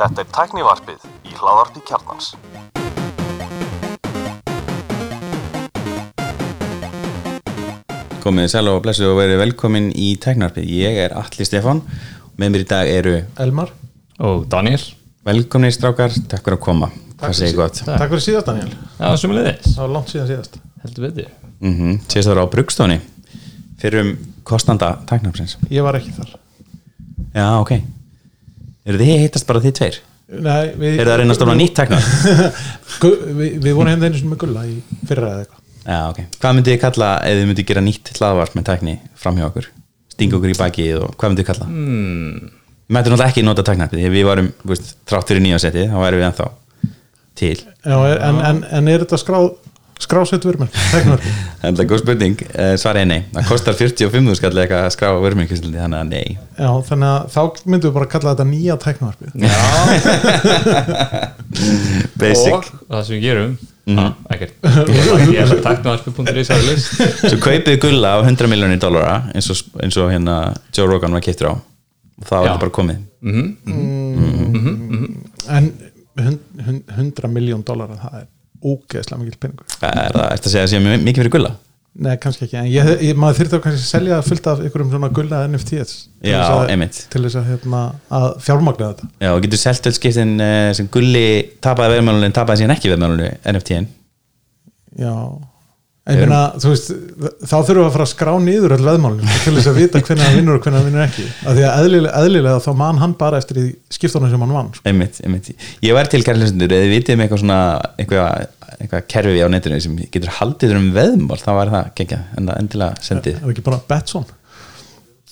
Þetta er tæknivarpið í hláðarpi kjarnans. Komið sæl og blessu og verið velkomin í Teknarpið. Ég er Alli Stefán og með mér í dag eru Elmar og Daniel velkomnir strákar, takk fyrir að koma. Takk fyrir síðast Daniel Já, sumulegðis, Það var langt síðan síðast heldur betur Mm -hmm. Sést það á Brugstóni fyrir um kostanda Teknarpsins. Ég var ekki þar Já, ok. Eru þið hittast bara þið tveir? Nei, við, Eru það að reyna að stofna nýtt Teknar? Gu- við, við vorum hefði einu sinni með gulla í fyrra eða eitthvað Já, ok. Hvað myndið þið kalla ef þið myndið gera nýtt hlaðvart með tækni fram hjá okkur? Stinga okkur í bakið og hvað myndið þið kalla? Hmm. Við mættum náttúrulega ekki nota Teknarpið því við varum, þú veist, þrátt fyrir nýja seti, þá værum við ennþá til. Já, er, en, en, en er þetta skráð skrásett vörmur? Teknar Það er góð spurning, uh, svarið er nei Það kostar 45 skall eitthvað að skrá vörmingkvistlindi þannig að nei Já, þannig að þá myndum við bara að kalla þetta nýja Já, Basic og það sem við gerum mm. ekkert ég held að list Svo kaupið gulla á 100 miljónir dollara eins og, eins og hérna Joe Rogan var keittur á var Já. þetta bara komið En hund, hund, 100 miljón dólar það er ógeðslega mikil peningur. Er það eftir að segja að sé mjög- mikið fyrir gulla? Nei, kannski ekki, en ég, ég, maður þyrfti að kannski selja fullt af ykkurum svona gulla NFTs til Já, þess að- til þess að, hérna, að fjármagna þetta. Já, og getur selt öll skiptin uh, sem gulli tapaði veðmálunni tapaði síðan ekki veðmálunni NFT-in Já En meina, veist, þá þurfum við að fara að skrá niður öll veðmálinu til þess að vita hvernig hann vinnur og hvernig hann vinnur ekki. Af því að eðlilega, eðlilega þá man hann bara eftir skiptunum sem hann vann sko. einmitt, einmitt. Ég væri til kærleisundur eða þið vitið um eitthvað svona eitthvað, eitthvað kerfi á netinu sem getur haldið um veðmál, þá væri það gekkja en það endilega sendið. Er ekki bara Betson?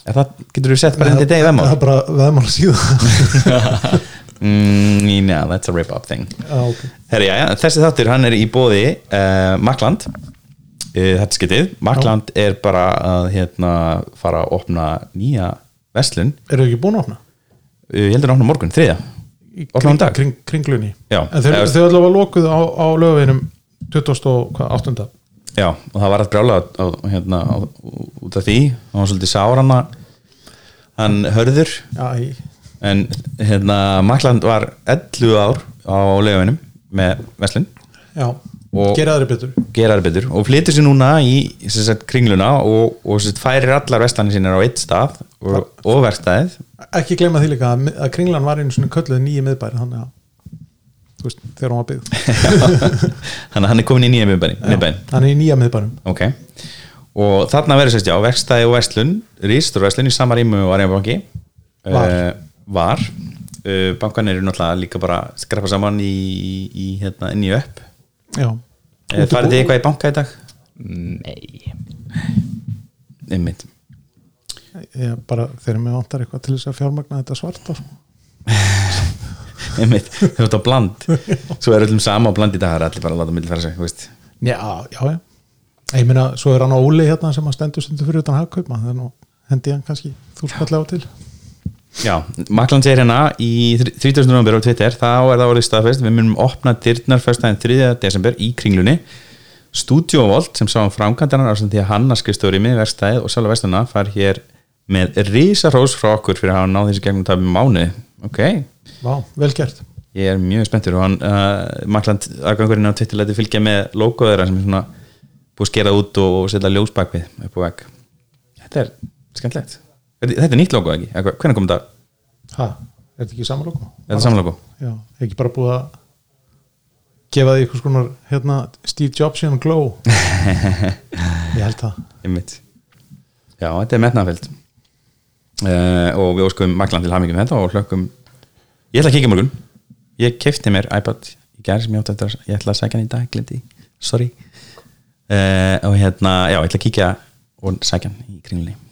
Er það getur þú sett bara enn til degi veðmál? það er bara veðmál síðan. Mm, yeah, that's a rip-off thing. Já, ok. Herri, já, já, þessi þáttur hann er í bóði uh, Makland uh, þetta skiptið, Makland er bara að hérna fara að opna nýja verslun, eru þau ekki búin að opna? uh, ég heldur að opna morgun um dag. kring, kringlunni. Já. en Eða- þau allavega lokuð á, á lögaveginum 28. já, og það var brjála á, hérna, út af því. Hann var svolítið sár hann hörður. Já, í, en hérna, Makland var 11 ár á lefinum með verslun. Já. Og- gera þeirri betur. gera betur. Og flytur sér núna í sagt, kringluna og, og sagt, færir allar vestlanir sinni á eitt stað og, og verkstæðið. Ekki gleyma því líka að, að kringlan var einu svona kölluð nýji miðbæri þannig að veist, þegar hún var byggð. Þannig að hann er komin í nýja miðbæn. hann er í nýja miðbærum ok. Og þarna verður sérst já verkstæði og verslun rístur verslun í sama rýmu og Arjabanki Var. var. Uh, bankan eru náttúrulega líka bara skrappa saman í, í hérna inn í upp. já, uh, farið þið eitthvað í banka í dag? Nei. Einmitt. Ég, bara þegar mér vantar eitthvað til þess að fjármagna þetta svarta sko. einmitt, þau ert á bland. Svo er öllum sama á bland í dag það er allir bara að láta milli fara sig, þú veist. Já, já, já. Ég meina, svo er hann á Óli hérna sem að stendur stundur fyrir utan hagkaup það er nú, hendi hann kannski þú skallega á til Já, Makland segir hérna í 30. november á Twitter, þá er það orðið staðfest við munum opna dyrnar fyrstæðin 3. desember í kringlunni Studio Volt sem sá um framkvæmdanar á sem því að hann að skrifstóri með verstæð og sjálf verstana far hér með risarós frá okkur fyrir að hafa náð þessi gegnum tafum mánuði ok, Vá, vel gert ég er mjög spenntur og hann, uh, Makland aðgangurinn á Twitter læti fylgja með logo þeirra sem er svona búið að skera út og setja ljós bakvið upp á vegg þetta er skemmtilegt þetta þetta er nýtt logo ekki, hvernig kom þetta? Ha, er þetta ekki saman logo? er þetta saman logo? já, ekki bara búið að gefa því eitthvað skonar hérna, Steve Jobs hérna glow? Ég held það. Já, þetta er metnafeld uh, og við óskum maklan til hamingjum þetta og hlökkum. Ég ætla að kíkja morgun. Ég kefti mér iPad í gerð sem ég átti eftir að ég ætla að sækja hann í dag, glemdi, sorry. Uh, og hérna, já, ég ætla að kíkja og sækja hann í kringlunni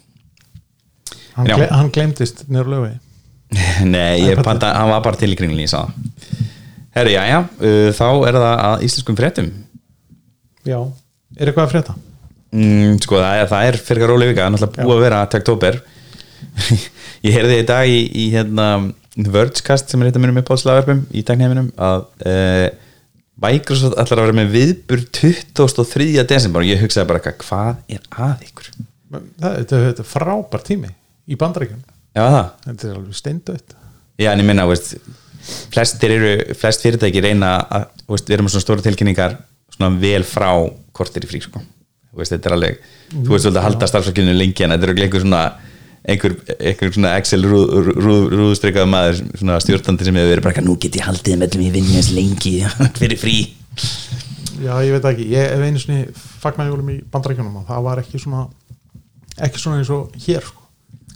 hann, Já. gle, hann glemdist nýr lögi Nei, ég panta, hann var bara til í það. Herru, já, já, uh, þá er það að íslenskum fréttum. Já, er eitthvað að frétta? Mm, sko það er, það er fyrir róli vika, það er náttúrulega búið að vera taktóber. Ég heyrði í dag í, í hérna Vergecast sem er eitt af mínum uppáðslaverfum í tækniheiminum að uh, Microsoft ætlar að vera með viðbur 23. desember og ég hugsaði bara hvað er að ykkur? Það, þetta er frábær tími í það. Þetta er alveg steindautt Já, en ég minna, veist flestir eru, flest fyrirtæki reyna að, veist, við erum svona stóra tilkynningar svona vel frá kortir í frí sko. Veist, þetta er alveg þú veist svolítið að halda starfsfólkinu lengi en þetta er örugglega einhver svona einhver, einhver svona Excel rúð, rúð, rúðstrykað maður svona stjórnandi sem hefur verið bara nú get ég haldið með öllum í vinni eins lengi fyrir frí? Já ég veit ekki, ég hef einu sinni fagnarjólum í bandarækjunum og það var ekki svona ekki svona eins og hér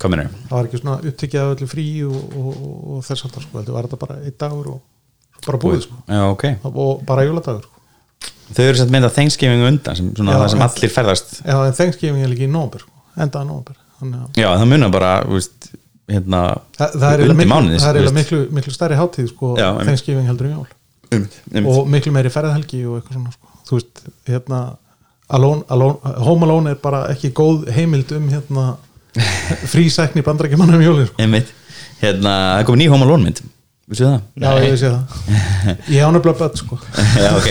sko. Kominu það var ekki svona upptekið af öllu frí og, og, og, þess aftar sko. þetta var þetta bara einn dagur og bara búið sko. Já, ok og bara jóladagur sko. Þau eru sett Thanksgiving á undan sem, svona Já, það sem allir ferðast já en Thanksgiving er líka í nómber sko. endaða að Já, það munar bara, veist hérna, það, það er miklu, er miklu, miklu stærri hátíð sko. Thanksgiving heldur um jól um, um, og miklu meiri ferðhelgi og eitthvað svona sko. þú veist, hérna alone, alone, Home Alone er bara ekki góð heimild um hérna frísækni bandrækjumann um jólin sko. einmitt. Hérna, það kom ný Home Alone mynd. Vissu það? já, ég sé það. Ég án nefnilega börn sko. Já, ok.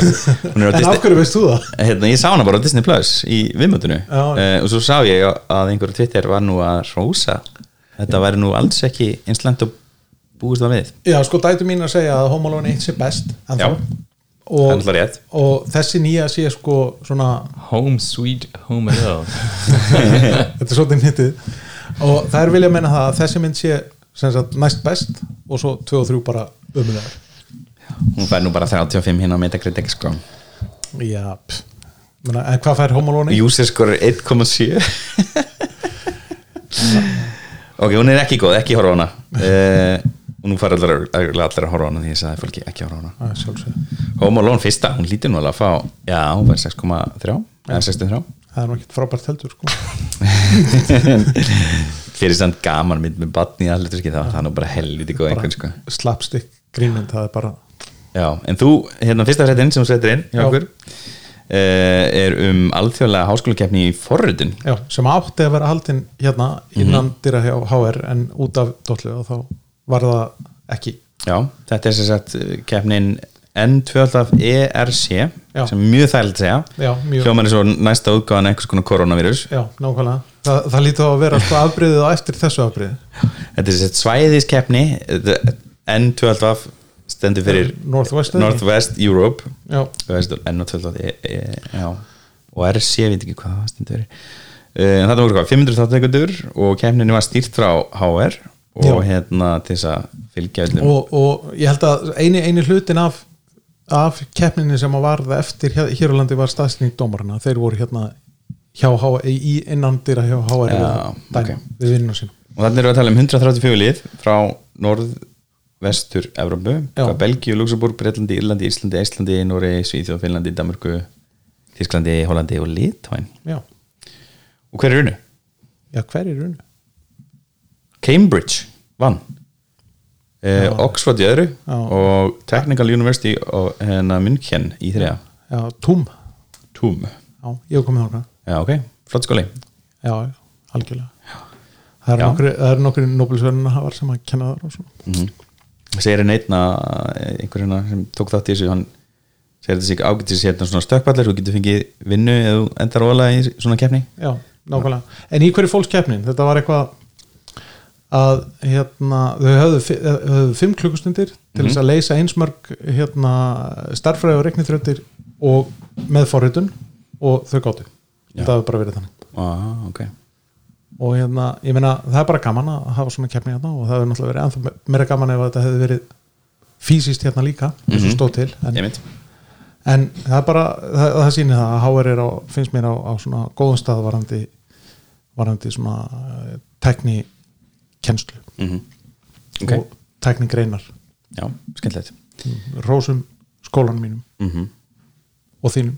Er en af hverju veist þú það? hérna, Ég sá hana bara á Disney Plus í viðmöndinu uh, og svo sá ég að einhverju Twitter var nú að rósa þetta væri nú alls ekki eins langt og búist það við. Já, sko dætu mín að segja að Home Alone 1 sé best en þá. Er og, og þessi nýja sé sko svona, Home sweet home alone. Þetta er svolítið nýttið og það er vilja menna það að þessi mynd sé sem sagt, næst best og svo 2 og 3 bara umulegar Hún fær nú bara 35 hérna á Metacritic sko. Já. Menna, en hvað fær Home Alone 1? User score er 1,7 Ok, hún er ekki góð, ekki horfa hana. Uh, og nú fara allir, allir að horfa á hana því ég sagði fólki ekki horfa á hana. Home Alone fyrsta, hún lítur nú alveg að fá já, hún var 6,3 eða 63 það er ekkert frábært heldur sko. fyrir samt gaman mynd með batni í allir það var nú bara helviti góð einhvern sko. Slapstick grínmynd, það er bara Já, en þú, hérna fyrsta fréttin sem þú setur inn hjá Já. okkur uh, er um alþjóðlega háskólakeppni í forröðun sem átti að vera haldin hérna innan dyra hjá HR en út af dollu og þá var það ekki. Já, þetta er sem sagt uh, keppnin N12 ERC Já. sem mjög þægild að segja. Hljóman er svo næsta útgáðan einhvers konar koronavírus já, nákvæmlega. Það, það lítið á að vera sko afbreyðið á eftir þessu afbreyðið Þetta er sem sagt svæðiskeppni þetta- N12 stendur fyrir Northwest eða ekki? Northwest Europe. Já, Þú veist, N12 e, e, og RC, ég veit ekki hvað það stendur fyrir. En þetta voru hvað, 500 þáttekundur og keppninu var stýrt frá HR og Já. hérna til þess að fylgja öllum og, og ég held að eini, eini hlutin af af keppninni sem að varða eftir hér, á landi var staðsning dómarana þeir voru hérna hjá í innan dyra hjá HR Já, dæma, ok. við vinnum sín og þannig erum við að tala um 134 lið frá norð-vestur Evrópu, Já. hvað Belgíu, Luxemburg, Breitlandi, Írlandi, Íslandi, Íslandi, Nóri, Svíþjóð, Finnlandi, Danmörku Þísklandi, Hollandi og Litvæn já, og hver er unnu? já, hver er unnu? Cambridge vann. Uh, Oxford í öðru Já. og Technical University og hérna München í þriða já, Túm, Túm, já, ég hef komið þáka já ok, flott skóli. Já, algjörlega. Það Já. það eru nokkri Nobelsverðina hafar sem að kenna þar og svona. Mm segir henni einna einhverjana sem tók þátt í þessu hann segir þetta sig ágættis hérna svona stökkballar þú getur fengið vinnu eða endar ólega í svona keppni. Já, nákvæmlega, en í hverju fólkskeppnin þetta var eitthvað að hérna, þau höfðu, höfðu fimm klukkustundir til þess að leysa einsmörg hérna, starffræði og reiknitröndir og með forritun og þau gáttu það hefur bara verið þannig. Ah, ok, og hérna, ég meina, það er bara gaman að hafa svona keppni hérna og það hefur náttúrulega verið ennþá me- meira gaman ef þetta hefði verið fysiskt hérna líka og Mhm. stóð til en, en það er bara, það, það sýnir það að HR er á, finnst mér á, á svona góðum stað varandi, varandi svona uh, tekni kennslu mm ok, og tekni greinar. Já, skemmtilegt. Rósum skólanum mínum. Mm og þínum,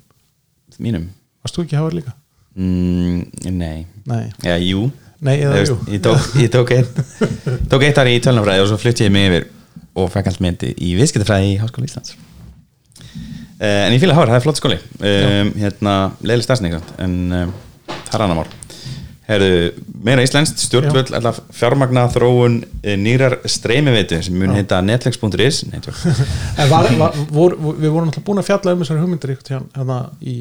mínum? Varst þú ekki HR líka? mm, nei, Nei, jú. Nei eða ég tók, ég tók eitt tók eitt ári í tölnafræði og svo flutti ég mig yfir og fekk allt myndi í viðskiptafræði í Háskóla Íslands. Uh, en ég fíla hár, það er flott skóli. Um, hérna, leiðileg stafsning en um, það er annar mál Herðu, meira íslenskt, stjórnvöld ætla fjármagna þróun eh, nýrar streymiveitu sem mun heita netflix.is var, var, vor, við vorum alltaf búin að fjalla um þessari hugmyndir hérna í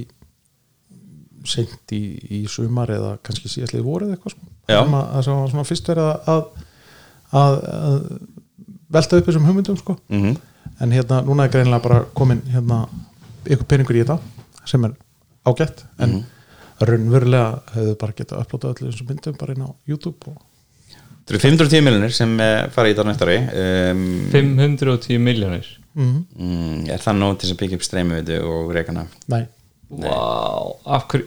seint í, í sumar eða kannski síðastlið voru eða eitthvað sko. Það sem var svona fyrst verið að, að að, velta upp þessum hugmyndum sko. Mhm. en hérna núna er greinilega bara komin hérna ykkur peningur í þetta sem er ágætt en Mhm. Raunverulega hefðu bara getað upplótað öllu þessum myndum bara inn á YouTube og Það eru 510 miljonir sem eh, fara í þetta næsta ári um, 510 miljónir mm, mm, Er það nóg til að byggja upp streymi og reikana? nei, Vá, af hverju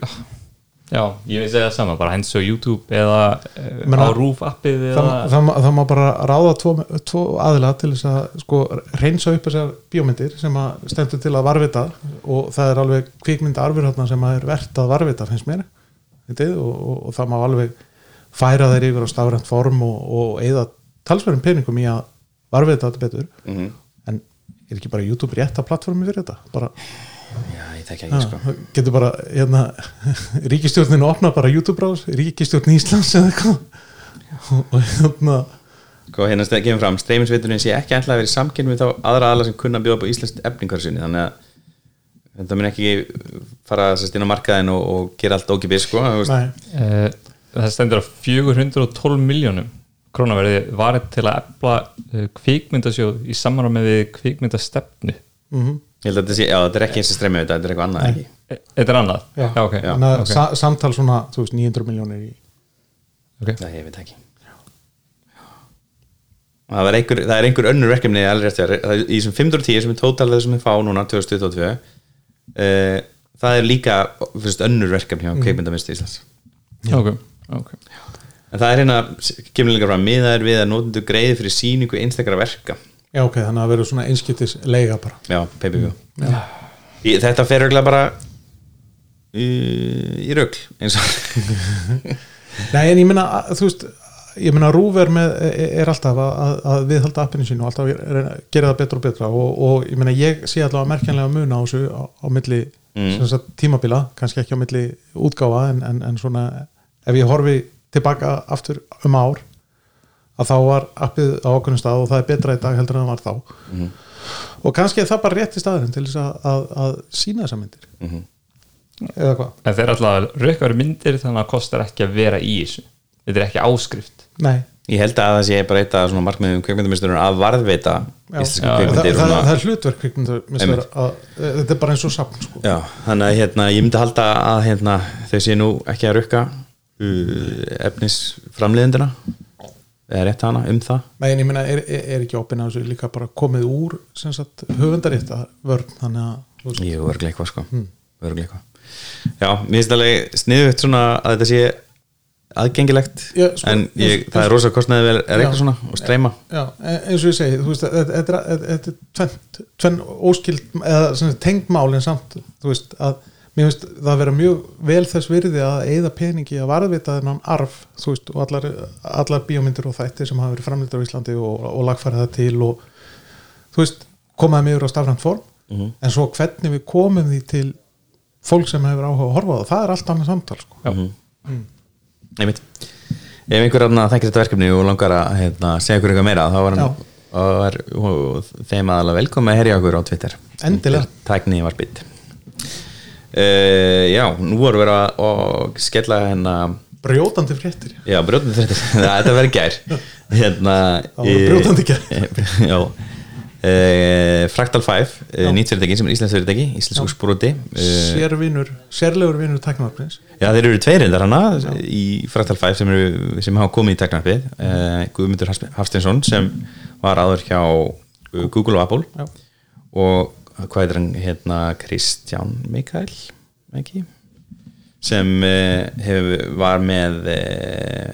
Já, ég veist það sama, bara hens á YouTube eða uh, Menna, á Roof appið það, eða það, má- það má bara ráða tvo, tvo aðila til þess að sko reynsa upp þessar bíómyndir sem að stendur til að varvita og það er alveg kvikmynd arfur þarna sem að er verðt að varvita finnst mér. Og, og, og það má alveg færa þeir yfir á stafrænt form og, og eða talsverðum peningum í að varvita þetta betur. Mm en er ekki bara YouTube rétta plattformi fyrir þetta? Bara, Já, ég þekki ekki sko. ja, getur bara hérna, ríkistjórninu opna bara YouTube brás ríkistjórn Íslands eða eitthvað. Og hérna Sko, hérna stæði gefum fram, streyminsveiturinn sé ekki ætla að vera í samkynni við þá aðra aðla sem kunna bjóða upp á íslenskt efningar sinni, þannig að þetta mun ekki fara sérst inn á markaðin og, og gera allt ókipið sko, uh, Það stendur að 412 miljónum krónar verði varð til að efla uh, kvikmyndasjóð í samráð með kvikmyndastefnu. Mhm ég held að þetta sé, já þetta er ekki eins og streymi þetta er eitthvað annað ekki? E- Þetta er annað? Já, ok, Já. Þannig að ok. sa samtal svona, þú veist, 900 miljónir í Ok. það ég veit ekki. Það, var einhver, það er einhver önnur verkefni er í þessum 510 sem er tótal sem við fá núna 2022 uh, það er líka fyrst, önnur verkefni hjá kveikmyndamistu Íslands. Ok, ok. En það er hérna, kemur líka fram miðaður við að notendu greiði fyrir síningu einstakara verka Já, ok, þannig að vera svona einskiptis leiga bara. Já, pay-per-view. Í- þetta fer auðvitað bara í, í rögl eins og Nei, en ég meina, að- þú veist ég meina, Rúf er, með, er alltaf að, að- viðhalda appinu sínu og alltaf gera það betra og betra. Og, og ég meina, ég sé allavega merkjanlega muna á þessu á, á milli mm. sagt, tímabila, kannski ekki á milli útgáfa en, en, en svona ef ég horfi tilbaka aftur um ár að þá var appið á okkurinn stað og það er betra í dag heldur en það var þá. Og kannski er það bara rétt í staðurinn til þess að, að, að sína þessar myndir. Eða hvað? En þeir alltaf að verið myndir þannig að það kostar ekki að vera í þessu. Þetta er ekki áskrift. Nei, ég held að það sé bara eitt svona markmiðum kveikmyndamisturinn að varðveita Já. Já, það, það, það er hlutverk kvikmyndameistara að, þetta er bara eins og sapn sko. Já, þannig að hérna, ég myndi halda að hérna, þau sé nú ekki að rukka uh, efnisframliðendina eða rétt hana um það. Nei, en ég meina, er, er, er ekki opinn á þessu líka bara komið úr sagt, höfundarétta vörn, þannig að Jú, örglega eitthvað sko. Örglega eitthvað. Já, mér finnst alveg sniðugt svona að þetta sé aðgengilegt Já, sko, en ég, það er rosa kostnaði vel er eitthvað svona og streyma. Já, e- eins og ég segi þú veist, þetta er, tvenn, óskild eða en samt, þú veist, að mér finnst það vera mjög vel þess virði að eigða peningi að varðvita þennan arf þú veist, og allar, allar bíómyndir og þættir sem hafa verið framlýttar á Íslandi og, og lagfæra það til og þú veist, komaði mjög á stafrænt form en svo hvernig við komum því til fólk sem hefur áhuga að horfa á það það er allt annað samtal sko. Mhm. Einmitt. Ef einhver aðna þekkir þetta verkefni og langar að hérna, segja ykkur eitthvað meira þá var hann og er, þeim aðalega velkomi að herja okkur á Twitter Endilega. Tækni var bit uh, Já, nú voru verið að og skella hérna brjótandi fréttir. Já, brjótandi þetta Þetta verið gær. Hérna, brjótandi gær. Já. Uh, Fractal 5 uh, nýtsfyrirtæki sem er íslensk fyrirtæki íslensku sproti uh, sérvinur, sérlegur vinur tæknavarpins Já, þeir eru tveir reyndar hana í Fractal 5 sem, eru, sem hafa komið í teknarpið uh, Guðmundur Hafstinsson sem var áður hjá Google og Apple. Já. og hvað er hann hérna Kristján Mikael ekki sem uh, hef, var með uh,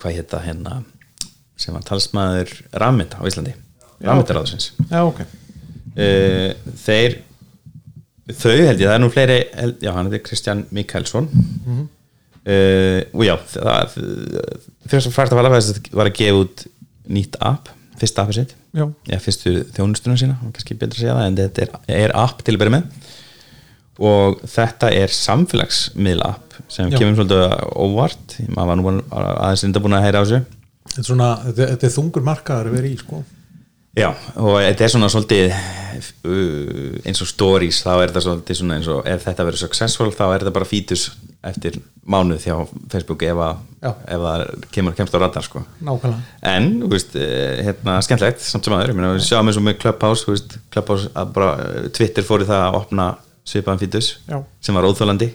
hvað hérna hérna sem var talsmaður Ramita á Íslandi Ramita ráðsins já ok, uh, þeir þau held ég, það er nú fleiri held, já, hann heitir Kristján Mikaelsson uh, og já það, fyrst og fært að fara var að gefa út nýtt app fyrsta appið sitt. Já, fyrstu þjónustuna sína, kannski betra að segja það en þetta er, er app til að byrja með. Og þetta er samfélagsmiðla app sem Já. kemur svolítið óvart. Maður var nú aðeins reynda búin að heyra á þessu. Þetta er svona þetta, þetta er þungur markaður að vera í sko. Já, og þetta er svona svolítið uh, eins og stories þá er þetta svolítið svona eins og ef þetta verður successful þá er þetta bara fítus eftir mánuð hjá Facebook ef, ef það kemur kemst á radar sko. nákvæmlega. En, þú veist, eh, hérna skemmtlegt samt sem aður, við sjáum eins og með Clubhouse þú veist, Clubhouse, að bara eh, Twitter fór í það að opna svipaðan fítus sem var óþólandi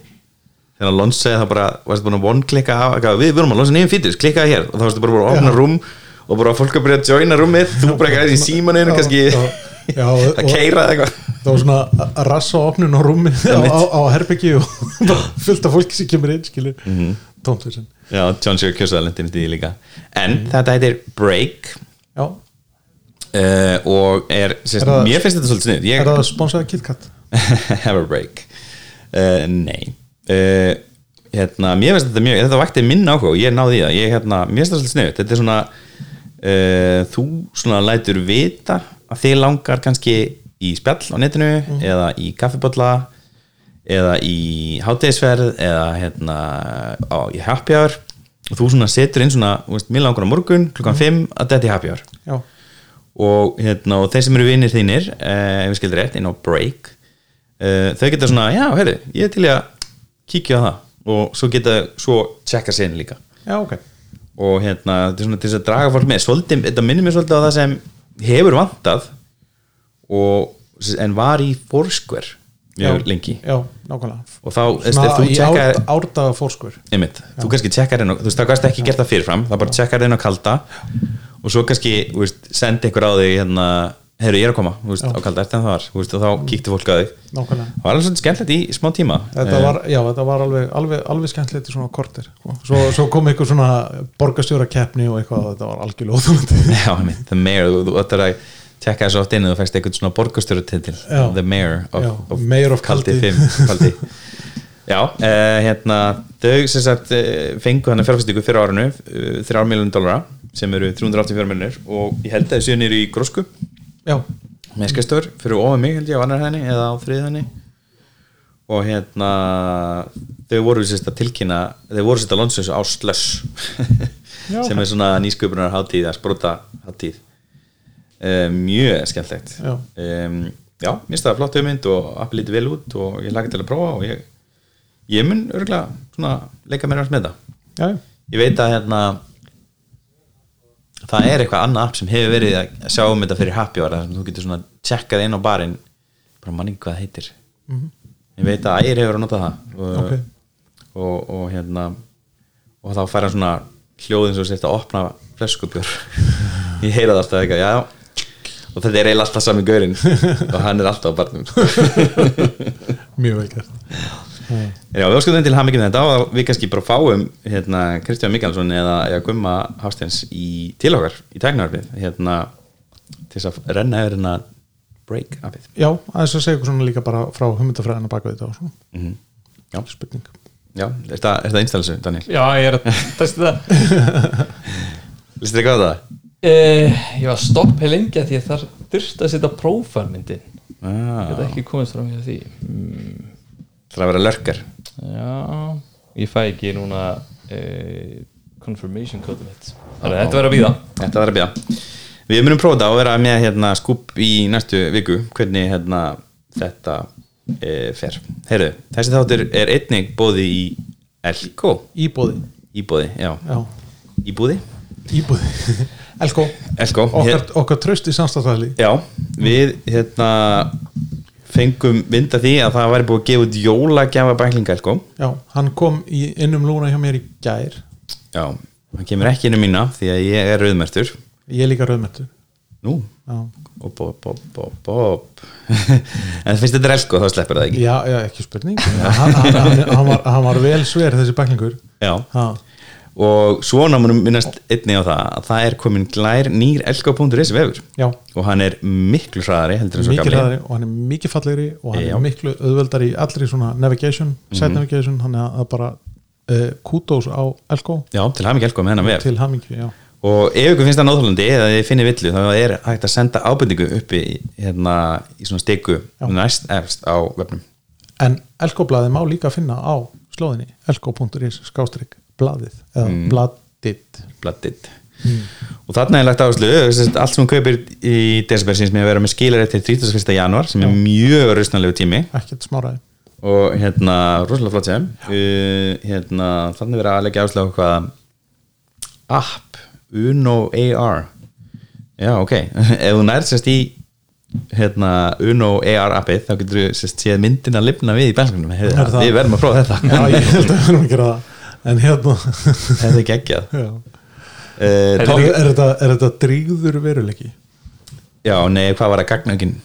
þegar hann lonsaði það bara, varstu búin að one-klikka á, eitthvað, við vorum að lonsa nýjum fítus, klikkaði hér. Og þá varstu bara að opna rúm og bara fólk að byrja að joina rúmið þú bara ekki aðeins í símaninu kannski já, að keira eitthvað. Það var svona að rassa á opnun á rúmi á, á, á herbyggi og af fólki sem kemur inn skilur. Mm. -hmm. tómsveisin Já, John Sherry Kjössaðalendin í því líka. En þetta heitir Break. Já, uh, og er, sérst, Er mér finnst þetta svolítið snið er ég, það sponsaði KitKat? Have a break. Uh, Nei. Uh, hérna, Mér finnst þetta mjög þetta vakti minn áhuga og ég náði í það. Ég, hérna, mér finnst þetta svolítið snið þetta er svona þú svona lætur vita að þið langar kannski í spjall á netinu eða í kaffibotla eða í hátegisverð eða hérna á, í happy hour. Og þú svona setur inn svona, veist, mér langar á morgun klukkan 5 að þetta í happy hour. Já, og, hérna, og þeir sem eru vinnir þínir eh, ef við skildir rétt, inn á break eh, þau geta svona, já, heyrðu ég er til að kíkja á það. Og svo geta svo checka sig inn líka. Já, ok. Og hérna, þetta er svona til að draga fólk með. Svolítið, þetta minnir mér svolítið á það sem hefur vantað og, en var í Já, lengi. já, og þá, checkar árda, árdaga einmitt, þú kannski checkar inn á, þú veist, það kannski ekki gert það fyrirfram, það bara checkar inn á kalda og svo kannski, veist, sendi ykkur á þig hérna, heyrðu, ég er að koma þú veist, á kalda, eftir en það var, þú veist, og þá kíkti fólk á þig. Nákvæmlega. Það var alveg svona skemmtilegt í smá tíma? Þetta var, já, þetta var alveg, alveg, alveg skemmtilegt í svona kortir sko. svo, svo kom eitthvað svona borgarstjóra keppni og eitthvað, þetta var algjörlega óþúlandi Eh, já, einmitt, the mayor, þú, þú ættir að checka þessu oft inn og þú fækst eitthvað svona Já. the mayor of, Já, of, Mayor of kaldi Kaldi. 5 kaldi. Já, uh, hérna þau sem sagt uh, fengu hann að fjárfæstíku fyrir árinu, 3 miljonum dólara sem eru 384 miljonir og ég held að þessu nýri í grósku Skestur fyrir ofan mig held ég á annar henni eða á þrið henni og hérna þau voru sérst að tilkynna þau voru sérst að þessu á Já. sem er svona nýsköpunar hátíð að sprota hátíð um, mjög skemmtlegt Já. um, já, mér það flott hugmynd og appi lítið vel út og ég lagi til að prófa og ég, ég mun örgulega leika mér með það já. ég veit að hérna það er eitthvað annað app sem hefur verið að sjá um þetta fyrir happy hour sem þú getur svona tjekkað inn á barinn. Bara manni hvað það heitir. Ég veit að ægir hefur að nota það. Og, Ok. og, og hérna og þá fær hann svona hljóð eins og sért að opna fleskubjör ég heyra það alltaf eitthvað, já. Og þetta er eiginlega alltaf sami gaurinn. Og hann er alltaf á barnum. Mjög vel gert Já, við áskuðum til hamingjum þetta og við kannski bara fáum hérna, Kristján Mikkalsson eða, eða Gumma Hásteins í til okkar í tæknarfið hérna, til þess að renna yfir hérna break appið Já, aðeins að segja ykkur svona líka bara frá hugmyndafræðina baka þetta og svona, mm Já, spurning. Já, er þetta, er þetta installisum, Daniel? Já, ég er að testa það. Vistu þið hvað það? uh, Ég var stopp heil lengi að því að það þurfti að setja prófarmyndin Ég Ah, hef ekki komist fram hjá því. Mm, það er að vera lörkar Já, ég fæ ekki núna uh, confirmation code mitt. Að þetta verður að býða Þetta var að bíða. Við munum prófa þetta og vera með hérna, skúp í næstu viku. Hvernig hérna, þetta e, fer. Heyrðu, þessi þáttur er einnig bóði í Elko. Íbúði, Íbóði, já. Já, Íbúði íbúði Elko, Elko, okkar, okkar tröst í samstæðsvæli Já, við hérna fengum vinda því að það væri búið að gefa út jólagjafa bæklinga Elko Já, hann kom í innum lúna hjá mér í gær. Já, hann kemur ekki inn um mína því að ég er rauðmertur. Ég er líka rauðmertur. Nú, Já, op, op, op, op, op En finnst þetta er Elko þá sleppur það ekki. Já, já ekki spurning. Hann, var, hann var vel sver þessi bæklingur. Já, ha, og svona munum minnast einni á það að það er komin glær nýr elko.is vefur. Já, og hann er miklu hraðari heldur en svo gamli. og hann er mikið fallegri og hann Já. er miklu auðveldari í allri svona navigation, site navigation hann er að bara uh, kútós á Elko. Já, til ekki elko með hennar vef. Til hamingju, já. Og ef ykkur finnst það náttúrulandi eða þið finnir villu þá er hægt að senda ábendingu uppi hérna í svona stiku næst efst á vefnum. En Elko-blaðið má líka finna á slóðinni elko.is skástrík blaðið eða Mm. blaðið bladdit. Og þarna er lagt áherslu að allt sem hún kaupir í desember með að vera með skilarétt til 31. januar sem er mjög rausnalegu tími. Ekkert smáraði og hérna, rosalega flott sem. Uh, hérna, þannig verið að leggja áslega hvað app, Uno AR já, ok. Ef þú nærð sérst í hérna, Uno AR appið þá getur þú sérst séð myndina lifna við í það- við verðum að prófa þetta. Já, ég held að við erum að gera það En hérna. Þetta er geggjað. Uh, er, tók, er, er þetta dríður veruleiki? já, nei, hvað var það gagnaugin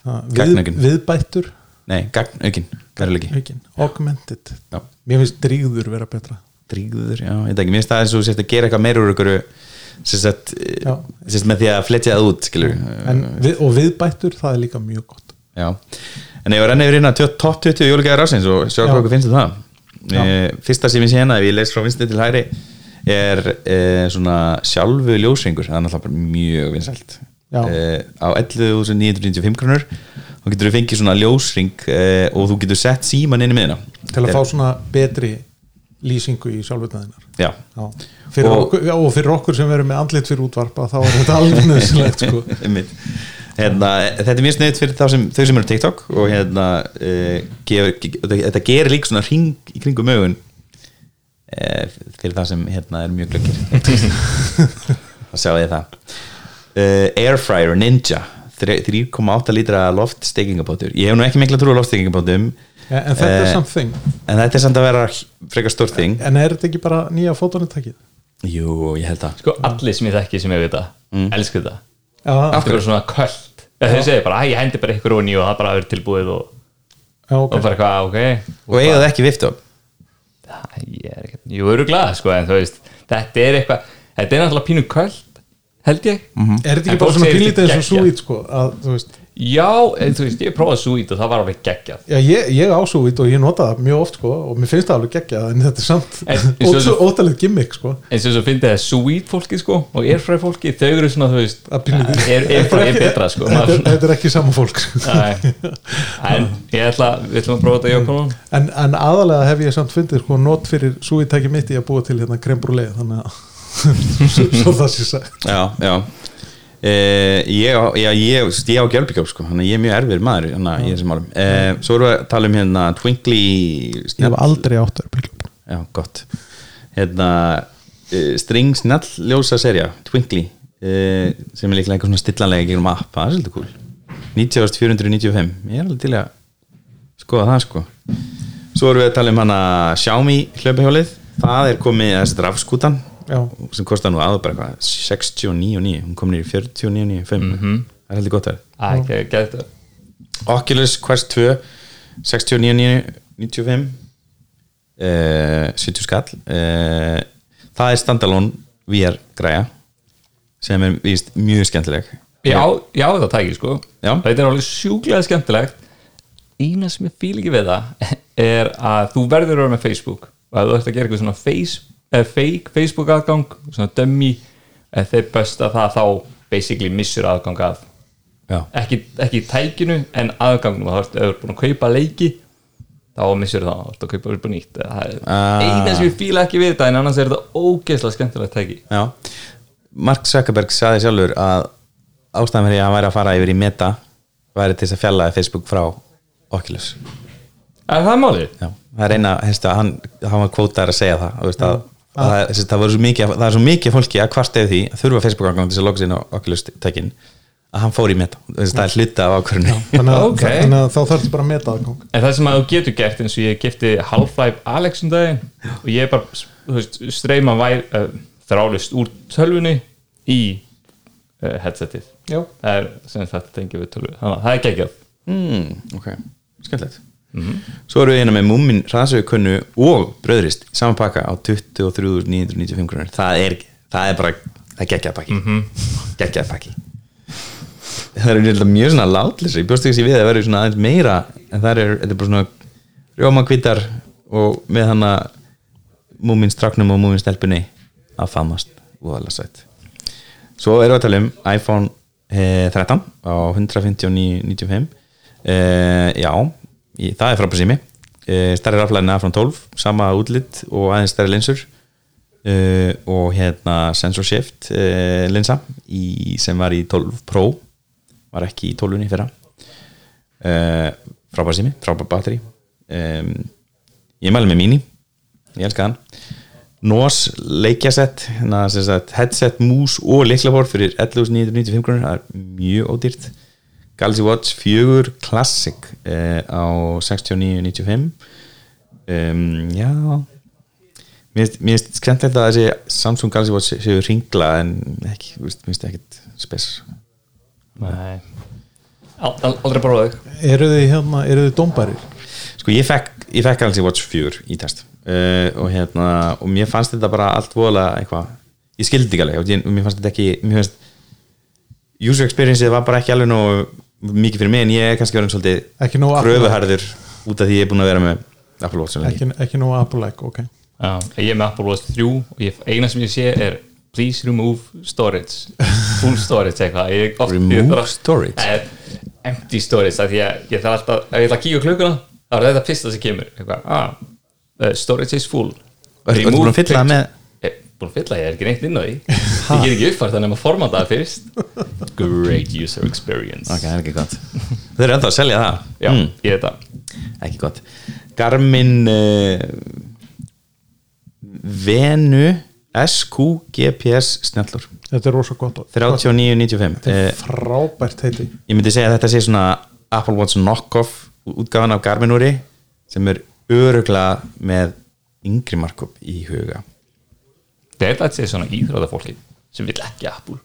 Ha, Við, viðbættur? Nei, gagnaugin, veruleiki. Augmented. Já. Mér finnst dríður vera betra. Dríður, já, ég veit ekki, mér finnst það eins og þú sért að gera eitthvað meira úr ykkur sérst, sérst með því að fletja það út við, Og viðbættur, það er líka mjög gott. Já, en ég var enn yfir hérna top 20 jólugæðar ásins og sjá Já. hvað okkur finnst um það. E, fyrsta sem ég sé hérna, ef ég les frá vinstri til hæri er e, svona sjálfu ljósringur, það er náttúrulega mjög vinsælt. E, á 11.995 krónur þá getur þú fengið svona ljósring og þú getur sett síman inn í miðina Til að fá svona betri lýsingu í sjálfutnaðinar já, Já. Fyrir Og- okkur, já, og fyrir okkur sem verum með andlit fyrir útvarpa þá er þetta alveg nöðsilegt sko. Hérna, þetta er mjög snöðt fyrir þá sem, þau sem eru á TikTok og hérna, uh, gefur, ge, þetta gerir líka svona ring í kringum mögun uh, fyrir það sem hérna, er mjög glöggir. Þá sjáu ég það. Uh, Airfryer Ninja þre- 3,8 lítra loftsteikingabátur ég hef nú ekki mikla trú á loftsteikingabátum ja, En þetta er Eh, samt þing. en þetta er samt að vera frekar stórt þing. En er þetta ekki bara nýja fótónutækið? jú, ég held það. Sko allir sem ég þekki sem ég veit það elsku þetta Já, það er svona köld? Þau segir bara, "Æ, ég hendi bara ykkur og nýju og það bara er tilbúið og, já, og ok. bara eitthvað, ok. Og eiga það ekki vift á það ég er ekkert, jú eru glað sko en þú veist, þetta er eitthvað þetta er náttúrulega pínu köld held ég. Er þetta ekki bara svona pínlítið eins og geggjað. súít sko, að, þú veist já, en þú veist, ég prófaði sweet og það var alveg geggjað Já, ég, ég á súít og ég nota það mjög oft sko, og mér finnst það alveg geggjað en þetta er samt En- eins og- ótalegt gimmick sko. eins og svo fyndið það sweet fólki sko og airfry fólki, þau eru svona þú veist Að pínlítið- er, airfry er betra sko þetta, maður er- þetta er ekki sama fólk. Nei. en ég ætla, við ætlum að prófa þetta Jókonum en, en aðalega hef ég samt fundið sko, not fyrir súítæki mitt í að búa til hérna krembrúleið þannig að svo, svo það sé sagt já, já Uh, ég, á- ég, ég á gjölbyggjóp sko, þannig að ég er mjög erfir maður hana, í þessum málum. Uh, svo erum við að tala um hérna Twinkly ég hef aldrei átt að bílum já, gott. Hérna, uh, String snjall ljósa serja, Twinkly uh, sem er líklega eitthvað svona stillanlega gegnum app, það er svolítið cool. 90.495, ég er alveg til að skoða það sko. Svo erum við að tala um hana Xiaomi hlaupahjólið, það er komið þessi rafskútan já, sem kostar nú aður bara eitthvað 69.9, hún kom nýr í 49.9 mm -hmm. það er heldur gott að Æ, ekki, ekki þetta Oculus Quest 2 69.95 uh, 70 skall. Uh, það er standalone VR græja sem er víst mjög skemmtileg. Já, já það tæki sko. Já. Þetta er alveg sjúklega skemmtilegt. Eina sem ég fíl ekki við það er að þú verður að vera með Facebook og að þú ætti að gera eitthvað svona face, eh, fake Facebook aðgang svona dummy eh, þeir besta það þá basically missur aðgang að. Ekki, ekki tækinu en aðgangnum þá ertu ef búin að kaupa leiki þá missur það, þá ertu að kaupa upp á nýtt það. Eina sem ég fíla ekki við þetta en annars er þetta ógeðslega skemmtilegt tæki. Já. Mark Zuckerberg saði sjálfur að ástæðan fyrir að hann væri að fara yfir í meta væri til þess að fjallaði Facebook frá Oculus. Er það málið? Já, það er eina, hefstu, hann, hann var kvótaður að segja það þú veist, að, að, það, þessi, það, mikið, það er svo mikið fólki að hvart eða því að þurfa Facebook-gangan til þess að loka sér á Oculus tækin að hann fór í meta, þessi, það er hluta af ákvörðinu þannig að, Ok. þannig að þá þarf þetta bara að meta aðgang En það sem að þú getur gert eins og ég gifti Half-Life Alex um daginn og ég bara þú veist, streyma uh, þrálist úr tölvunni í uh, headsetið. Já, það er sem þetta tengið við tölvu. Þannig að það er geggjað. Mm, ok, skemmtilegt svo erum við hérna með Múmin, Hraðsögukunnu og Bröðrist, saman pakka á 23.995 krónur. Það er, það er bara, það geggjað pakki. Mm -hmm. geggjað pakki. Það er eiginlega mjög svona látleysi, ég bjóst ekki sér við að það verður svona aðeins meira en það er, er bara svona rjómakvítar og með hana Múmin stráknum og Múmin stelpunni að famast, voðalega sætt. Svo erum við að tala um iPhone eh, 13 á 159.95 eh, já, í, það er frábæð sími eh, stærri raflæðin af frá 12 sama útlitt og aðeins stærri linsur. Eh, og hérna sensor shift eh, linsa í, sem var í 12 Pro var ekki í 12 í fyrra. Frábæð sími, frábæð batteri um, ég mæli með Mini ég elska hann. NOS leikjasett hérna, headset, mús og leiklaport fyrir 11.995 krónur það er mjög ódýrt Galaxy Watch 4 Classic uh, á 69.95 um, já. Mér finnst- mér finnst skemmtilegt að þessi Samsung Galaxy Watch séu ringla en ekki, mér finnst ekkit spes Nei. Al- al- Aldrei bara þau eru þið hérna, eru þið dómbærir sko ég fekk, ég fekk Galaxy Watch 4 í test. Uh, og hérna og mér fannst þetta bara allt voðalega eitthvað ég skildi ekki alveg og ég- mér fannst þetta ekki mér fannst user experienceið var bara ekki alveg nógu mikið fyrir mig en ég er kannski verið Ekki svolítið nógu kröfuharður út af því ég er búin að vera með Apple Watch ekki, ekki nú Apple-like, ok. Já, ég er með Apple Watch 3 og ég, eina sem ég sé er please remove storage. Full storage eitthvað. Ég, oft, Remove ég þarf að- storage? Eh, empty storage það því að ég þarf alltaf ef ég ætla að kíka á klukkuna þá er þetta fyrsta sem kemur. Eitthvað, ah, uh, storage is full. Ertu búin að fylla ég, er ekki neitt inn á því. Ég get ekki uppfært þannig að maður formata það fyrst. Great user experience. Ok, það er ekki gott. Þau eru enda að selja það. Já, Mm, ég veit það. Ekki gott. Garmin uh, Venu SQ GPS snjallur. Þetta er rosa gott. 39.95 þetta er frábært heiti. ég myndi segja að þetta sé svona Apple Watch knockoff útgáfan af Garmin úri sem er öruglega með yngri markup í huga þetta er þetta svona íþróða fólki sem vill ekki Apple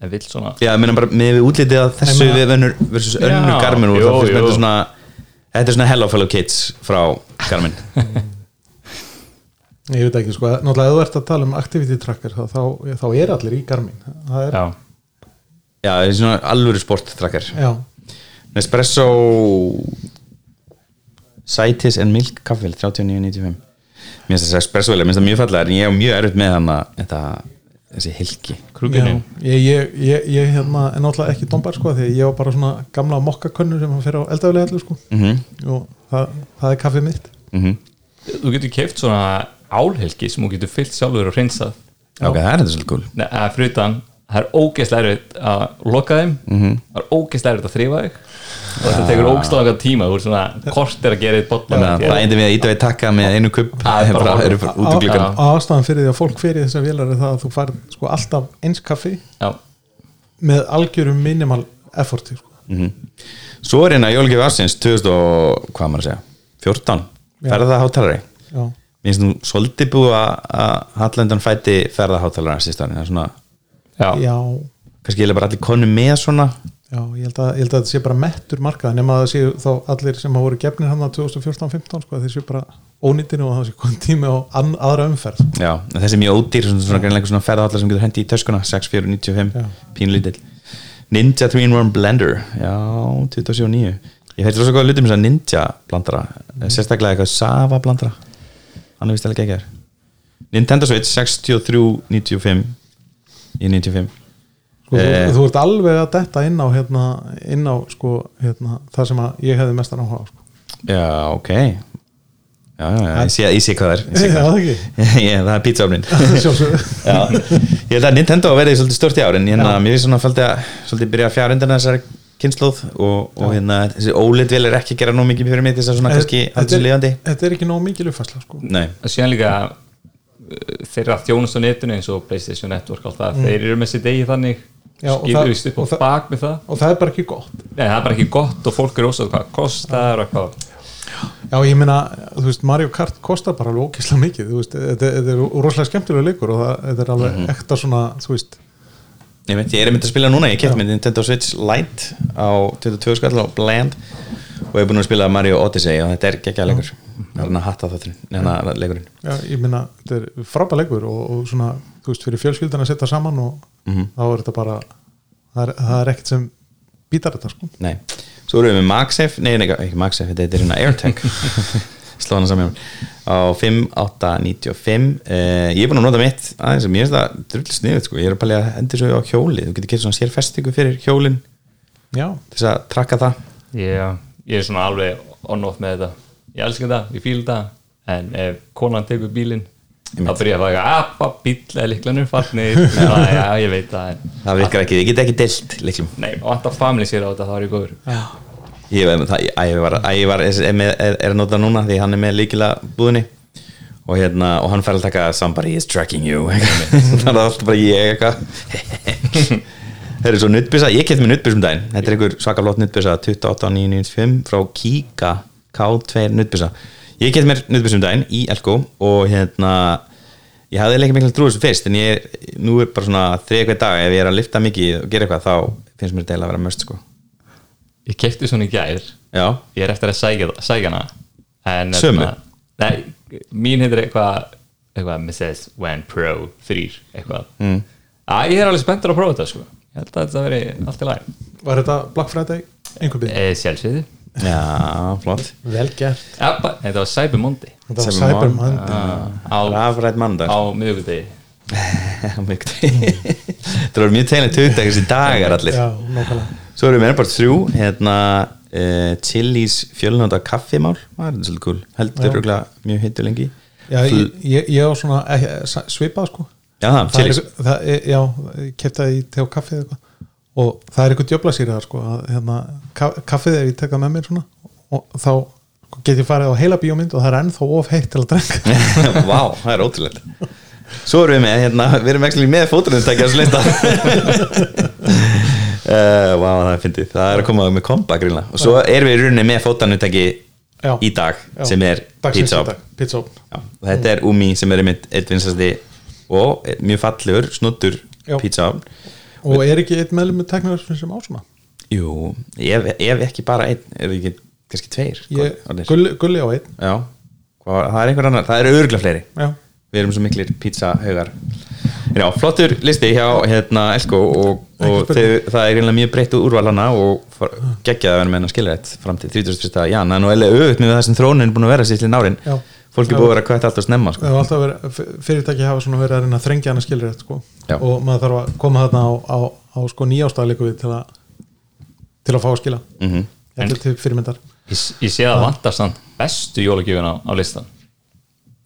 en vill svona já, ég meina bara með við útlitið að þessu meina- við önnur versus önnur Já, Garmin úr jú, mér jú. þetta svona þetta er svona Hello Fellow Kids frá Garmin ég veit ekki, sko, náttúrulega ef þú ert að tala um activity tracker þá, þá, þá er allir í Garmin það er, já, já, það er svona alvöru sport tracker. Já, Nespresso Citis and Milk kaffivel 39.95 mér finnst þess Espresso vel, mér finnst það mjög fallega en ég er mjög erfitt með hann að þetta, þessi hilki já ég, ég, ég, ég hérna, er náttúrulega ekki dómbær sko, því að ég var bara svona gamla mokkakönnu sem hann fyrir á eldafilega allir sko. Mm -hmm. og það, það er kaffið mitt. Þú getur keft svona álhelgi sem þú getur fyllt sjálfur og hreinsað. Ok, það er þetta svolítið cool. Nei, að fyrir utan, það er ógeðslega erfitt að loka þeim. Mhm. það er ógeðslega erfitt að þrýfa þig og þetta tekur ógeðslega langan tíma þú er svona kort er að gera eitt botla það endi við að íta við takka með einu kupp Það er bara bara horfa. eru bara út úr gluggan Á- ástæðan fyrir því að fólk fyrir þessar vélar er það að þú fær sko alltaf eins kaffi já, með algjörum minimal efforti sko. svo er hérna Jólgjöf Arsins 2000 og hvað á maður að segja 14, Já. ferðaháttalari já, mér finnst nú svolítið búið að Hallendan fæti ferðaháttalari síðan, það er svona, já, já, kannski ég bara allir konu með svona já ég, held að, ég held að þetta sé bara mettur markað nema að það séu þá allir sem hafa voru gefnir hann að 2014-15 sko, þeir séu bara ónýttinu og það sé konn tími á an, aðra umferð. Já, þessi er mjög ódýr svona, svona, svona, svona ferðallar sem getur hendi í töskuna 6495, Já. pínlítill Ninja 3-in-1 Blender Já, 27.9 Ég fætti rosa góða hluti með þess að Ninja blandara sérstaklega eitthvað Sava blandara. Hann er vist alveg ekki hér Nintendo Switch 63.95 í 95 sko, Eh. þú, þú ert alveg að detta inn á, hérna, inn á sko, hérna, það sem að ég hefði mestan áhuga sko. Já, ok. Já, já, já, ég sé, ég sé hvað það er Já, ekki? Ég- Það er pizzaofnin ég held að Nintendo verði svolítið stort í ár en hérna, mér finnst svona fældi að svolítið byrja að fjara undan þessari kynnslóð og, og hérna, þessi OLED vel er ekki gera nóg mikið fyrir mig til þess að svona kannski Þetta alls er- lifandi. þetta er ekki nóg mikil uppfæsla sko. Nei, síðan líka uh, þeirra þjónust á netinu eins og Playstation Network allt það, þeir eru með sitt eigi þannig. Mm. Já, og það- á og það- bak með það. og það er bara ekki gott. Nei, það er bara ekki gott og fólk er ósað hvað kostar og hvað Já, ég meina, þú veist, Mario Kart kostar bara alveg ókislega mikið, þú veist, þetta, er rosalega skemmtilega leikur og það, er alveg Mhm. ekta svona, þú veist. Ég veit, ég er mynd að spila núna ég keft með Nintendo Switch Lite á 22 skall og bland og ég er búin að spila Mario Odyssey og þetta er geggja leikur það er hann að hatta þátturinn, hérna leikurinn. Já, ég meina, þetta er frábæð leikur og, og svona, þú veist, fyrir fjölskyldan að setja saman og Mhm. þá er þetta bara það er, það er ekkert sem býtar þetta, sko. Nei, svo erum við með MagSafe Nei, nei, ekki MagSafe, þetta er hérna AirTag Slá hana saman á 5895 uh, Ég er búin að nota mitt aðeins og mér finnst það drull sniðut sko. Ég er að pælega að endur svo á hjóli Þú getur gett svona sér festingu fyrir hjólin Já, til þess að trakka það. Yeah. ég er svona alveg on-off með þetta ég elska þetta, ég fíl þetta en ef konan tekur bílinn þá byrja að fæða appa, bíl eða liklanur farnir, já, já, ég veit það en, Það virkar ekki, þið getur ekki deilt liklum nei, og alltaf family sér á þetta þá er ég góður. Já. ég það, Ævi var, Ævi var er, er, með- er, er að nota núna því hann er með líkila búðinni. Og hérna, og hann fær að taka somebody is tracking you. Þannig að það er alltaf bara ég eitthvað. Það er svo nuttbyssa, ég kefti með nuttbyssum daginn. Þetta er einhver svaka flott nuttbyssa 28995 frá Kika K2 nuttbyssa Ég kefti mér nuttbyssum daginn í Elko og hérna ég hafði ekki mikla trú þessu fyrst en ég, nú er bara svona þriða hver dag ef ég er að lifta mikið og gera eitthvað þá finnst mér þetta eiginlega að vera möst sko Ég kefti svona í gær Já, Ég er eftir að sækja, sækja hana en, Sömu? hérna, Nei, mín heitir eitthvað eitthvað Mrs. Wen Pro 3 eitthvað mm. Æ, ég er alveg spenntur að prófa þetta sko Ég held að þetta veri allt í lagi Var þetta Black Friday einhver byrð? e, Sjálfsviði já, flott. Vel gert. Ja, ba- Þetta var Cyber Monday. Þetta var Cyber Cyber Monday. Monday. Á, Rafrætt mandag á miðvikudegi. Það voru mjög tegnlega tökta þessi dagar allir. Já, nákvæmlega. Svo erum við bara þrjú hérna uh, Chili's fjölnönda kaffimál. Það er svolítið cool, heldur Já. örugglega mjög hittu lengi. Já, ég, á svona sa- svipað sko. Já, það, er, Chili's. er, Já, ég kefti það í te og kaffið eitthvað og það er eitthvað djöfla sér það sko að, hérna, ka- kaffið ef ég tek það með mér svona. Og þá get ég farið á heila bíómynd og það er ennþá of heitt til að drenga Vá, það er ótrúlega Svo erum við með, hérna, við erum ekki með fótunumtækja þessu leista uh, Vá, það er fyndið. Það er að koma með komba grilla Og svo erum við í rauninni með fótunumtæki Já. í dag Já. sem er pizza og þetta er Umi sem er einmitt eitt vinsasti og mjög fallegur, snuttur pizza Hut. Og er ekki eitt meðlum með tekniverðsfinn sem á svona? Jú, ef, ef ekki bara einn er ekki kannski tveir? Ég, gulli, gulli á einn. Já, hvað, það er einhver annar það eru örgulega fleiri. Já, við erum svo miklir pizza haugar. Já, flottur listi hjá hérna Elko og, og spurning. það er einlega mjög breytt úrval hana og geggjað að vera með hennar skilrætt fram til 31. jan, það er nú eiginlega auðvitað með það sem þróunin er búin að vera sýstlinn árin. Já. Fólk er búið að vera kvætt alltaf snemma sko. fyrirtæki hafa svona verið að reyna að þrengja hana skilur rétt sko. Og maður þarf að koma þarna á, á, á sko nýjástæðleiku við til að til að fá að skila. Mhm. þetta er til fyrirmyndar. Ég, ég sé að vantar samt bestu jólagjöfun á, á listan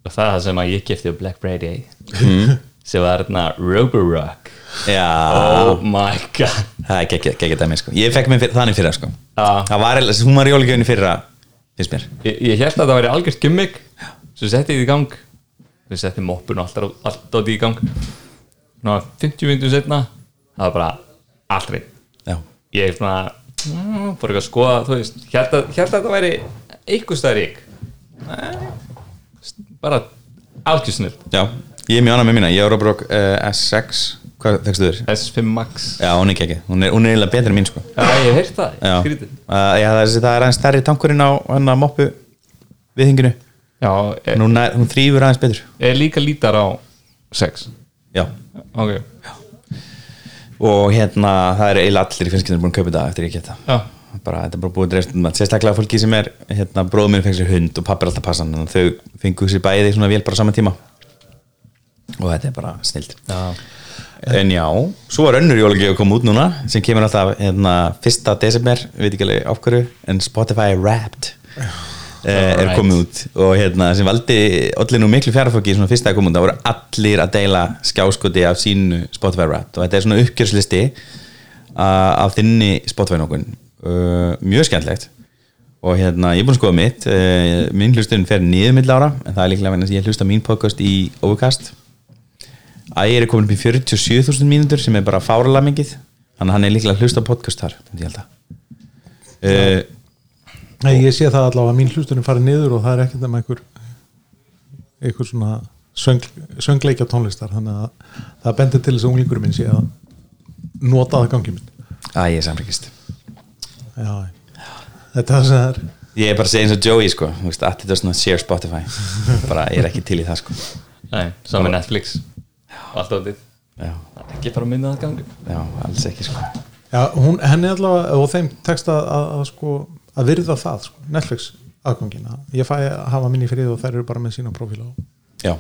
og það er það sem að ég kefti á Black Friday. Sem var hérna Roborock. Já, oh my god. Það er geggjað dæmi sko. ég fekk fyr, þannig fyrra sko. Hún var í jólugjöfni fyrra finnst mér. Ég, ég held að það væri algjört gimmick. Svo setti það í gang. Svo setti moppun og allt, allt átt í gang. Ná, 50 minnum setna það var bara reynd Já, ég er svona mm, fór ekki að skoða, þú veist. Hérna að þetta væri eitthvað stæður rík bara algjörsnil Já. ég er mjög annað með mína, ég er Robrock uh, S6 hvað fegstu þér? S5 Max. Já, hún er ekki, er, hún er eiginlega betri en mín sko. Já, ég hef heyrt það, Já, skrítið uh, já það, er, það er aðeins stærri tankurinn á hann að moppu viðhinginu Já, er, hún, er, hún þrýfur aðeins betur. Er líka lítar á 6 Já, Ok, og hérna það er eiginlega allir í finnskinu búin að kaupa þetta eftir ég geta já, bara, þetta er bara búið dreifst um það. Sérstaklega fólki sem er, hérna, bróður minn fengið sér hund og pappi er alltaf passan, þannig að þau fengu sér bæði svona vel bara á sama tíma. Og þetta er bara snild já. En já, svo er önnur jólagi að koma út núna sem kemur alltaf hérna, fyrsta desember, við veit ekki alveg af hverju en Spotify Wrapped uh, er komið út. Og hérna, sem valdi allir nú miklu fjárfóki svona fyrsta að koma út, það voru allir að deila skjáskoti af sínu Spotify Wrapped. Og þetta er svona uppgjörslisti af þinni Spotify nokkur uh, mjög skemmtlegt og hérna, ég er búin að skoða mitt uh, minn hlustun fer niður mill ára en það er líklega að ég hlusta mín podcast í Overcast Ægir er komin upp í 47.000 mínútur sem er bara fáralega mikið þannig að hann er líklega að hlusta podcast þar myndi ég held að uh, Nei, ég sé það allavega að mín hlustunum farið niður og það er ekkert nema einhver einhver svona söng, söngleikja tónlistar. Þannig að það bendir til þess að unglingurinn minn sé að nota það gangi minn. Að ég er Já, þetta er það sem það er. Ég er bara að segja eins og Joey sko. Þú veist, að þetta er svona share Spotify. Bara ég er ekki til í það sko. Nei, saman með Netflix allt er ekki bara að minna það gangi já alls ekki sko. Já, hún, henni allavega og þeim tekst að, að, að sko að virða það, sko, Netflix aðgangina ég fæ að hafa minni fyrir og þær eru bara með sína profíla já.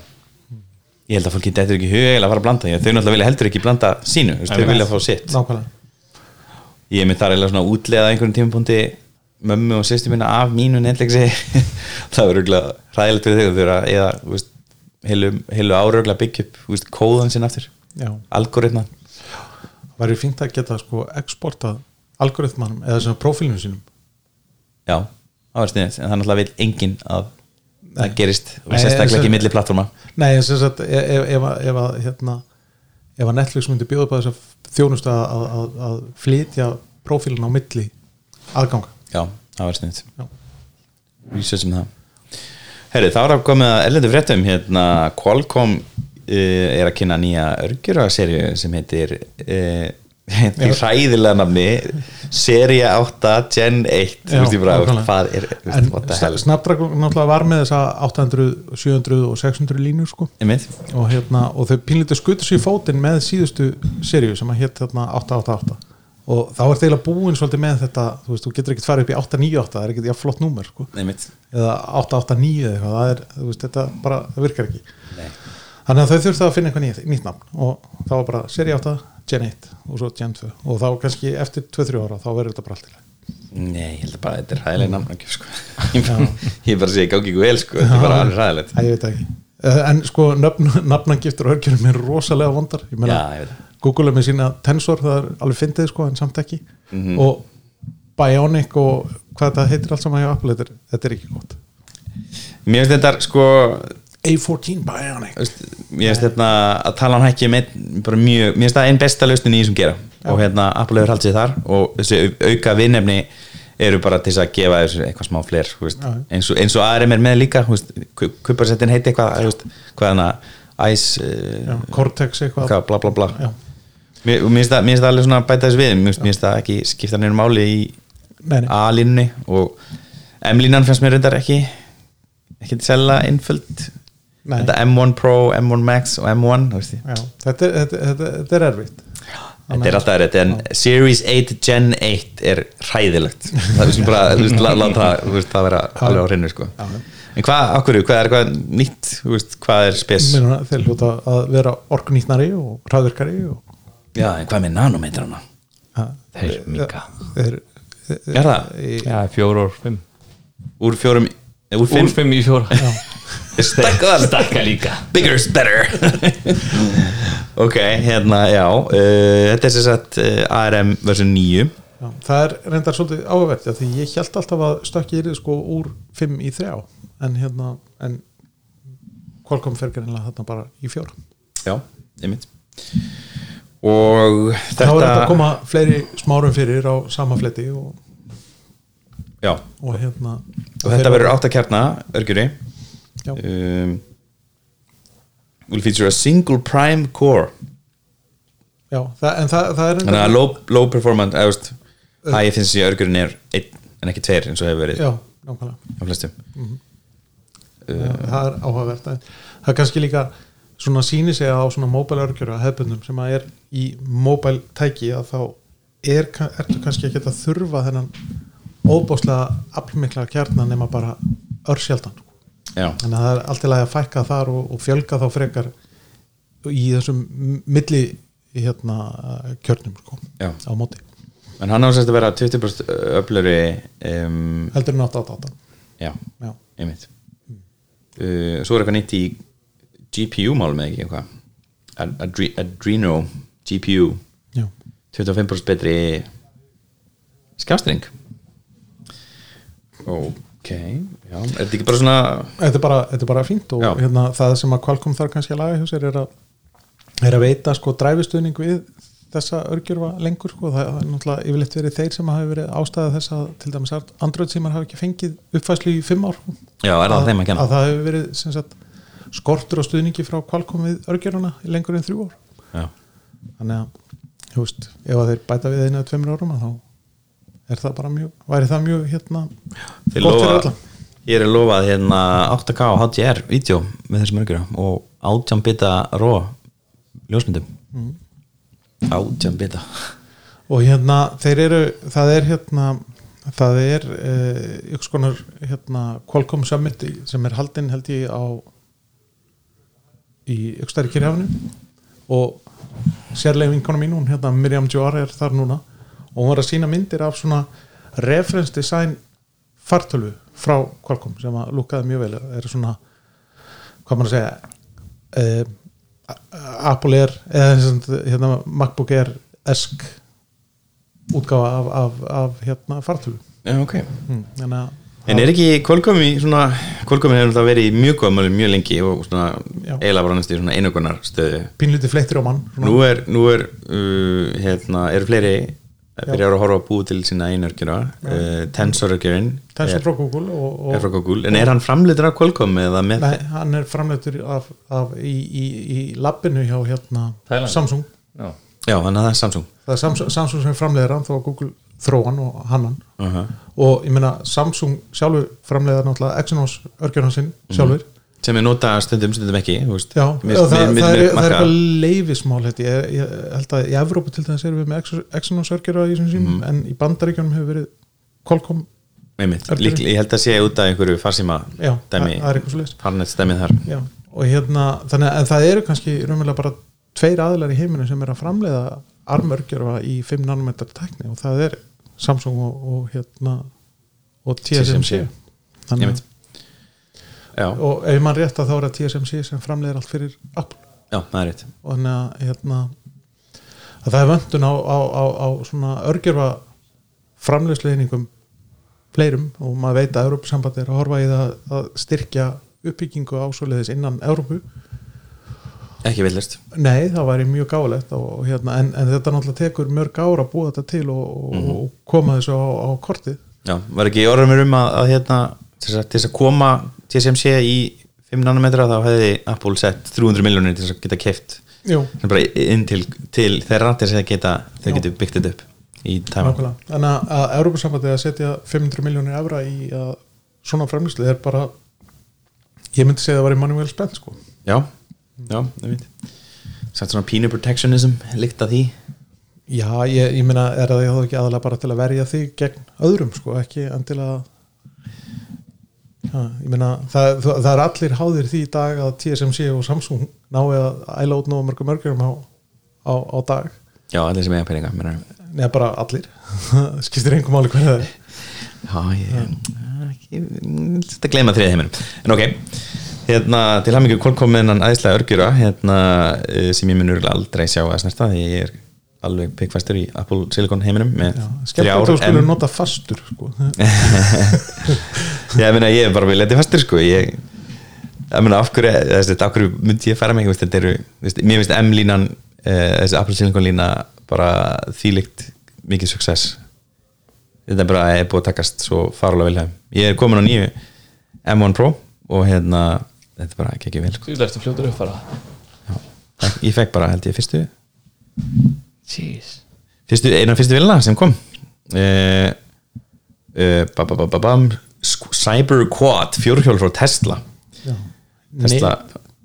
Ég held að fólki dettur ekki í hug eiginlega að fara að blanda þau náttúrulega vilja heldur ekki blanda sínu þau vilja fá sitt. Nákvæmlega. Ég er með þar eiginlega svona útleða einhverjum tímapunkti mömmu og sýstu minna af mínu Netflixi. Það verður ræðilegt fyrir þau þau eru að eða veist, heilu, þú veist, kóðan sinna aftur. Já, algoritma væri fínt að geta sko exportað algoritmanum eða svona profílinu sínum. Já, það var sniðið en það náttúrulega vil enginn að það gerist og Nei, sérstaklega ekki svo- milli plattforma Nei, sagt, ef, ef, ef, að- ef, að, hérna, ef að Netflix myndi bjóða upp að þess að þjónustu að, að, að, flytja prófílun á milli aðganga. Já, það var sniðið Já. research um það Herri, þá er að komið að erlendu fréttum. Hérna, Qualcomm uh, er að kynna nýja örgjura serju sem heitir uh, í hræðilega nafni Serie 8 Gen 1 þú veist ég bara, nákvæmlega. hvað er Snapdragon náttúrulega var með þessa 800, 700 og 600 línur sko. Og, hérna, og þau pínlítið skutu sér í fótinn með síðustu seríu sem að hétt hérna 888 og þá er þeirra búin svolítið með þetta þú veist, þú getur ekkert farið upp í 898 það er ekkert já, flott númer sko. Eða 889 eða eitthvað það er, veist, þetta bara, það virkar ekki. Nei. þannig að þau þurftu að finna eitthvað nýtt, nýtt nafn. Og það var bara seri 8, Gen 1 og svo Gen 2 og þá kannski eftir 2-3 ára þá verður þetta bara allt til Nei, ég held að bara þetta er hræðileg nafn sko. ég bara sé, ekki vel sko. þetta er bara alveg ekki. Eh, en sko nöfn, nafnangiftur og örkjörnum er rosalega vondar. Ég meina, Já, það. Google er með sína tensor það er alveg fyndið sko en samt ekki Mhm. og Bionic og hvað þetta heitir allt saman hjá Apple þetta er, þetta er ekki gott Mér finnst þetta sko A14 Bionic Mér finnst þetta að tala hann ekki með mjög, mér finnst það einn besta lausnin í þessum gera og hérna Apple hefur haldið sig þar og þessi au- auka vinnefni eru bara til að gefa þessu eitthvað smá Já. eins, og, eins og aðri er með líka kuparsettin heiti eitthvað þú veist, hvað hana Ice Já, Cortex eitthvað hvað, bla bla bla Já. Mér finnst það, það alveg svona að bæta þess við. Mér finnst- það ekki skipta neina máli í. A-línunni og M-línan finnst mér reyndar ekki ekki til selga Nei. þetta M1 Pro, M1 Max og M1 þú veist. Ég. Já, þetta, er, þetta, þetta, er erfitt. Þetta er alltaf erfitt en Series 8 Gen 1 er hræðilegt. Það skulum bara la- láta það, vera alveg á hreinu sko. en hvað, okkur, hvað er eitthvað nýtt hvað er spes? Þeir hljóta að vera orkunýtnari og hraðverkari og já, en hvað með nanometrana? Ja, Þeir þeir, er það, Já, fjóru og fimm. Úr fjórum úr Úr fimm, fimm í fjóra stakkaðar Stakka líka. Bigger is better. Ok, hérna, já uh, þetta er sem sagt uh, ARM version 9 Já, það er reyndar svolítið áhugavert því ég held alltaf að stökki er sko úr 5 í 3 en hérna en Qualcomm fer greinlega þarna bara í 4 já, einmitt og þá er þetta að þetta koma fleiri smárum fyrir á sama fletti og, og hérna og þetta verður átt að kjarna örgjuri um, will feature a single prime core. Já, það, en það, það er þannig að low, low performance eða, veist, high efficiency örgjurinn er einn en ekki tveir eins og hefur verið já, nákvæmlega. á flestum. Já, það er áhugavert það er kannski líka svona síni sig á svona mobile örgjur að hefbundum sem að er í mobile tæki að þá er, ertu kannski ekki að þurfa þennan óbáslega aflmikla kjarnan nema bara örsjaldan já, þannig að það er allt í lagi að fækka þar og, og fjölga þá frekar í þessum milli hérna kjörnum sko, á móti. En hann á sérst að vera 20% öflöri um, heldur en 888 já, já, einmitt. Uh, svo er eitthvað nýtt í GPU málum eða ekki eitthvað. Ad- Adre Adreno GPU já, 25% betri skjástring ok já, er þetta ekki bara svona þetta er bara, þetta er bara fínt og hérna, það sem að Qualcomm þarf kannski að laga hjá sér er að, er að veita sko dræfistuðning við þessa örgjörfa lengur sko, það er náttúrulega yfirleitt verið þeir sem hafi verið ástæða þess að til dæmis Android símar hafi ekki fengið uppfæslu í fimm ár. Já, er það þeim að kenna? að það hefur verið sem sagt, skortur á stuðningi frá Qualcomm við örgjörfana í lengur en þrjú ár. Já, þannig að, þú veist, ef að þeir bæta við einu eða tveimur árum þá er það bara mjög, væri það mjög hérna gott fyrir lofa alla. Ég er að lofað hérna 8K og HDR vídeo með þessum örgjura og 18 bita RAW ljósmyndum. Mm. 18 bita og hérna þeir eru það er hérna það er uh, ykkur skonar hérna Qualcomm Summit sem er haldinn held ég á í ykkur stærri kyrjafinu og sérlega vinkona mín hún hérna Miriam Joar er þar núna og hún var að sína myndir af svona reference design fartölu frá Qualcomm sem að lúkaði mjög vel. Er svona hvað maður að segja uh, Apple Air eða hérna, MacBook Air esk útgáfa af, af, af hérna fartölu ok. Mm, þannig að En er ekki Qualcomm svona Qualcomm hefur náttúrulega verið í mjög málum mjög lengi og svona eiginlega bara næstu í svona einogunar stöðu pínlítið fleittir á mann svona. Nú er, nú er uh, hérna, eru fleiri að byrja að horfa að búið til sína einörgjura uh, Tensor-örgjurinn Tensor frá Google og, er frá og Google. En er hann framleitur af Qualcomm eða með nei, hann er framleitur af, af, í, í, í labbinu hjá hérna, Thailand. Samsung. Já. Já, þannig að það er Samsung. Það er Samsung, Samsung sem framleiðir hann þó að Google þróan og hannan. Uh -huh. og ég meina Samsung sjálfur framleiðar náttúrulega Exynos örgjörna sinn sjálfur. Sem er nota stundum, stundum ekki. Já, Mér- það, mér- það, mér- það, er, það er eitthvað leifismál ég, ég, held að í Evrópu til þess erum við með Exynos örgjörna í þessum sínum Mhm. en í Bandaríkjunum hefur verið Qualcomm, líklega, ég held að sé út af einhverju farsíma er stemmið þar. Já, og hérna, þannig að en það eru kannski raunverulega bara tveir aðilar í heiminu sem er að framleiða armörgjörfa í 5 nanometrar tækni og það er Samsung og, og hérna og TSMC. Þannig, og ef mann rétt að þá er það TSMC sem framleiðir allt fyrir Apple. Já, og þannig að hérna að það er vöndun á, á, á, á svona örgjörfa framleiðsleiðningum fleirum og maður veit að Európa-sambandi er að horfa í það að styrkja uppbyggingu ásóliðis innan Európu Ekki villist. Nei, það væri mjög gáulegt og, hérna, en, en þetta náttúrulega tekur mörg ára að búa þetta til og, og, og koma þessu á, á kortið. Já, var ekki orður mér um að, að hérna, til þess að, koma TSMC í 5 nanometra þá hefði Apple sett 300 miljónir til þess að geta keft inn til, til þeirra til þess að geta, þeir getur byggt þetta upp í tæma. Þannig að, að Európa-sambandi að setja 500 miljónir evra í að svona framlýslu er bara ég myndi segja að það var í money well spent sko. Já, já, það veit Satt svona pínu protectionism líkt að því Já, ég, ég meina er það ekki aðalega bara til að verja þig gegn öðrum sko, ekki endilega Já, ég meina það, það, það er allir háðir því í dag að TSMC og Samsung nái að æla út nógu mörgum mörgum á, á, á dag Já, allir sem eiga peninga neða bara allir skiptir einhver máli hvernig það er Já, ég Þetta gleyma þriðið heiminum En ok, hérna til með hennan æðislega örgjura hérna, eh, sem ég mun örugglega aldrei sjá að snerta því ég er alveg pikkfæstur í Apple Silicon heiminum með skemmt að þú skulle nota fastur sko. ég meina ég er bara við letið fastur sko. Ég, ég meina af hverju, myndi ég fara mig? Veist, þetta eru, veist, mér finnst M-línan eh, þessi Apple Silicon lína bara þýlikt mikið success. Þetta er bara er búið að takast svo farulega heim ég er komin á nýju M1 Pro og hérna þetta er bara ekki ekki vel sko. Þú ertu fljótur uppfara ég fekk bara held ég fyrstu. Jeez. Fyrstu, eina fyrstu vilna sem kom. Uh, uh, ba, ba, ba, ba, bam, Sk- Cyber Quad fjórhjól frá Tesla. Já. Tesla,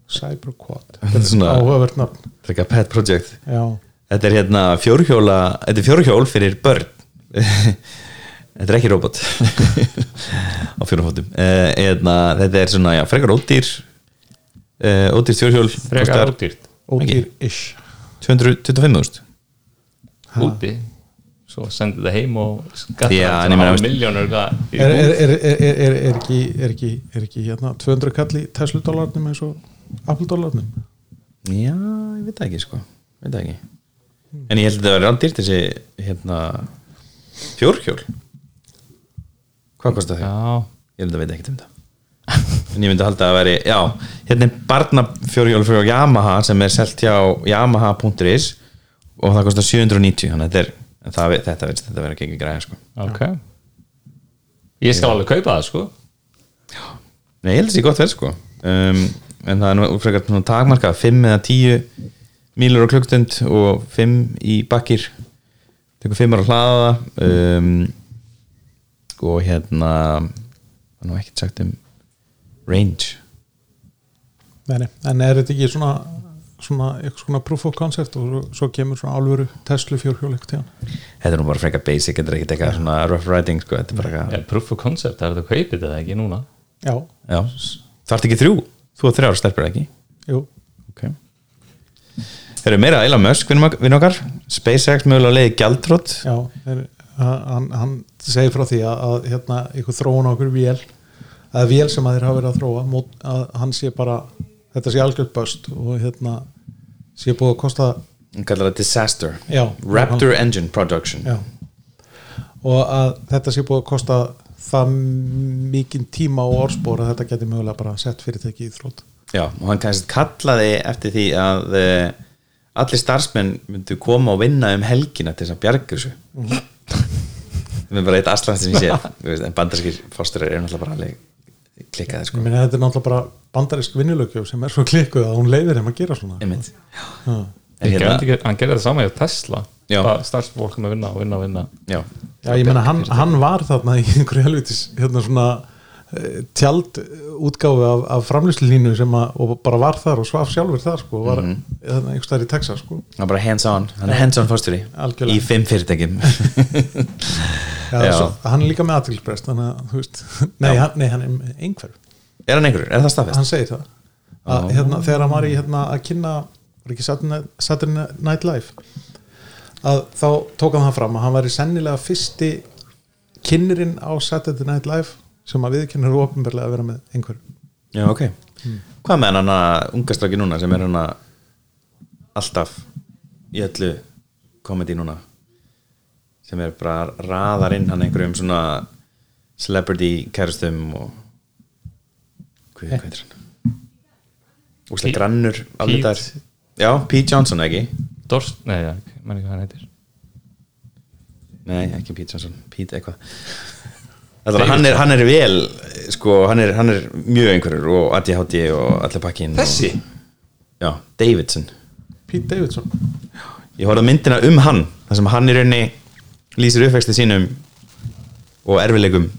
Cyberquad. Þetta er svona- áhugavert nafn. þetta er pet project. Já, þetta er hérna fjórhjóla þetta er fjórhjól fyrir börn þetta er ekki robot. Á fjórhjófóttum uh, hérna, þetta er svona, já, frekar ódýr uh, ódýr fjórhjól Frekar ódýrt. ódýr-ish. 225.000 úti. Svo sendi það heim og skattar miljónur er, er, er, er, er, er, er ekki, er ekki, er ekki hérna, 200 kall í Tesla dólarnum eins og Apple dólarnum já, ég veit það ekki sko. Veit það ekki. En ég held að þetta var rándýrt þessi hérna fjórhjól hvað kostar þau? Já, ég held að veit ekkert um það. En ég myndi halda að veri já, hérna er barnafjórhjól frá Yamaha sem er selt hjá yamaha.is og það kostar 790 þannig að þetta er það, þetta veist, þetta verður ekki ekki græða sko. ok. Ég skal alveg kaupa það sko. Nei, ég held að það sé gott verð sko. Um, en það er nú frekar takmarka 5 eða 10 mílur á klukkstund og 5 í bakkir. Tekur 5 ára að hlaða um, og hérna það er nú ekkert sagt um range. Nei, en er þetta ekki svona svona, eitthvað svona proof of concept og svo, svo kemur svona alvöru Tesla fjórhjól eitthvað til hann? Þetta er nú bara frekar basic, þetta er ekkert eitthvað svona rough riding sko, þetta er bara eitthvað yeah, Proof of concept, það er þetta að kaupa þetta ekki núna? Já, já, þarf ekki þrjú, þú og þrjár stelpur ekki? Jú, ok. Þeir eru meira Elon Musk, vinn okkar SpaceX mögulega leiði gjaldrótt já er, hann, hann segir frá því að, að hérna, eitthvað þróun á okkur vél að vél sem að þeir hafa verið að þróa mót, að hann sé bara, þetta sé algjörð böst og hérna sé búið að kosta hann kallar það Disaster. Já, Raptor Engine Production. Já. og að þetta sé búið að kosta það mikinn tíma og orðspor að þetta geti mögulega bara sett fyrirtæki í þrótt Já, og hann kannski kallaði eftir því að uh, allir starfsmenn myndu koma og vinna um helgina til þess að bjarga þessu það er bara eitt aðslans sem ég sé en bandarskir fósturir eru náttúrulega bara klikkaði Ég sko þetta er náttúrulega bara bandarisk vinnulögjöf sem er svo klikkuð að hún leiðir þeim að gera svona. Hann hérna, gerði- hann gerði það sama í Tesla. Já. Það starfsfólk með að vinna og vinna og vinna. Já, Já, ég meina hann, hann var þarna í einhverju helvitis hérna svona tjald útgáfi af, af framlýslínu sem að, bara var þar og svaf sjálfur þar sko, var mm. -hmm. einhver staðar í Texas sko. Hann var bara hands on. Hann er hands on Algjörlega. í fimm fyrirtækjum. Hann er líka með aðtilsprest þannig að, nei, nei, hann er einhver er hann einhverjur, er það staðfest? hann segir það. Að, hérna, þegar hann var í hérna, að kynna var ekki Saturday Night Live að þá tók hann það fram að hann var í sennilega fyrsti kynnerinn á Saturday Night Live sem að viðkennir ofinberlega að vera með einhver já, ok. Hvað með hann að unga straki núna sem er hann að alltaf í öllu komedi núna? Sem er bara raðar inn hann einhverjum svona celebrity kærustum og hvað, hvað heitir hann? Úslega Pete- grannur alveg Pete- þar. Já, Pete Johnson ekki? Dors, nei, já, mann ekki hvað hann heitir. Nei, ekki Pete Johnson, Pete eitthvað hann, er, hann er vel sko, hann er, hann er mjög einhverjur og ADHD og allir pakkin Þessi? og, já, Davidson. Pete Davidson. Ég horfði á myndina um hann þar sem hann í rauninni lýsir uppvexti sínum og erfileikum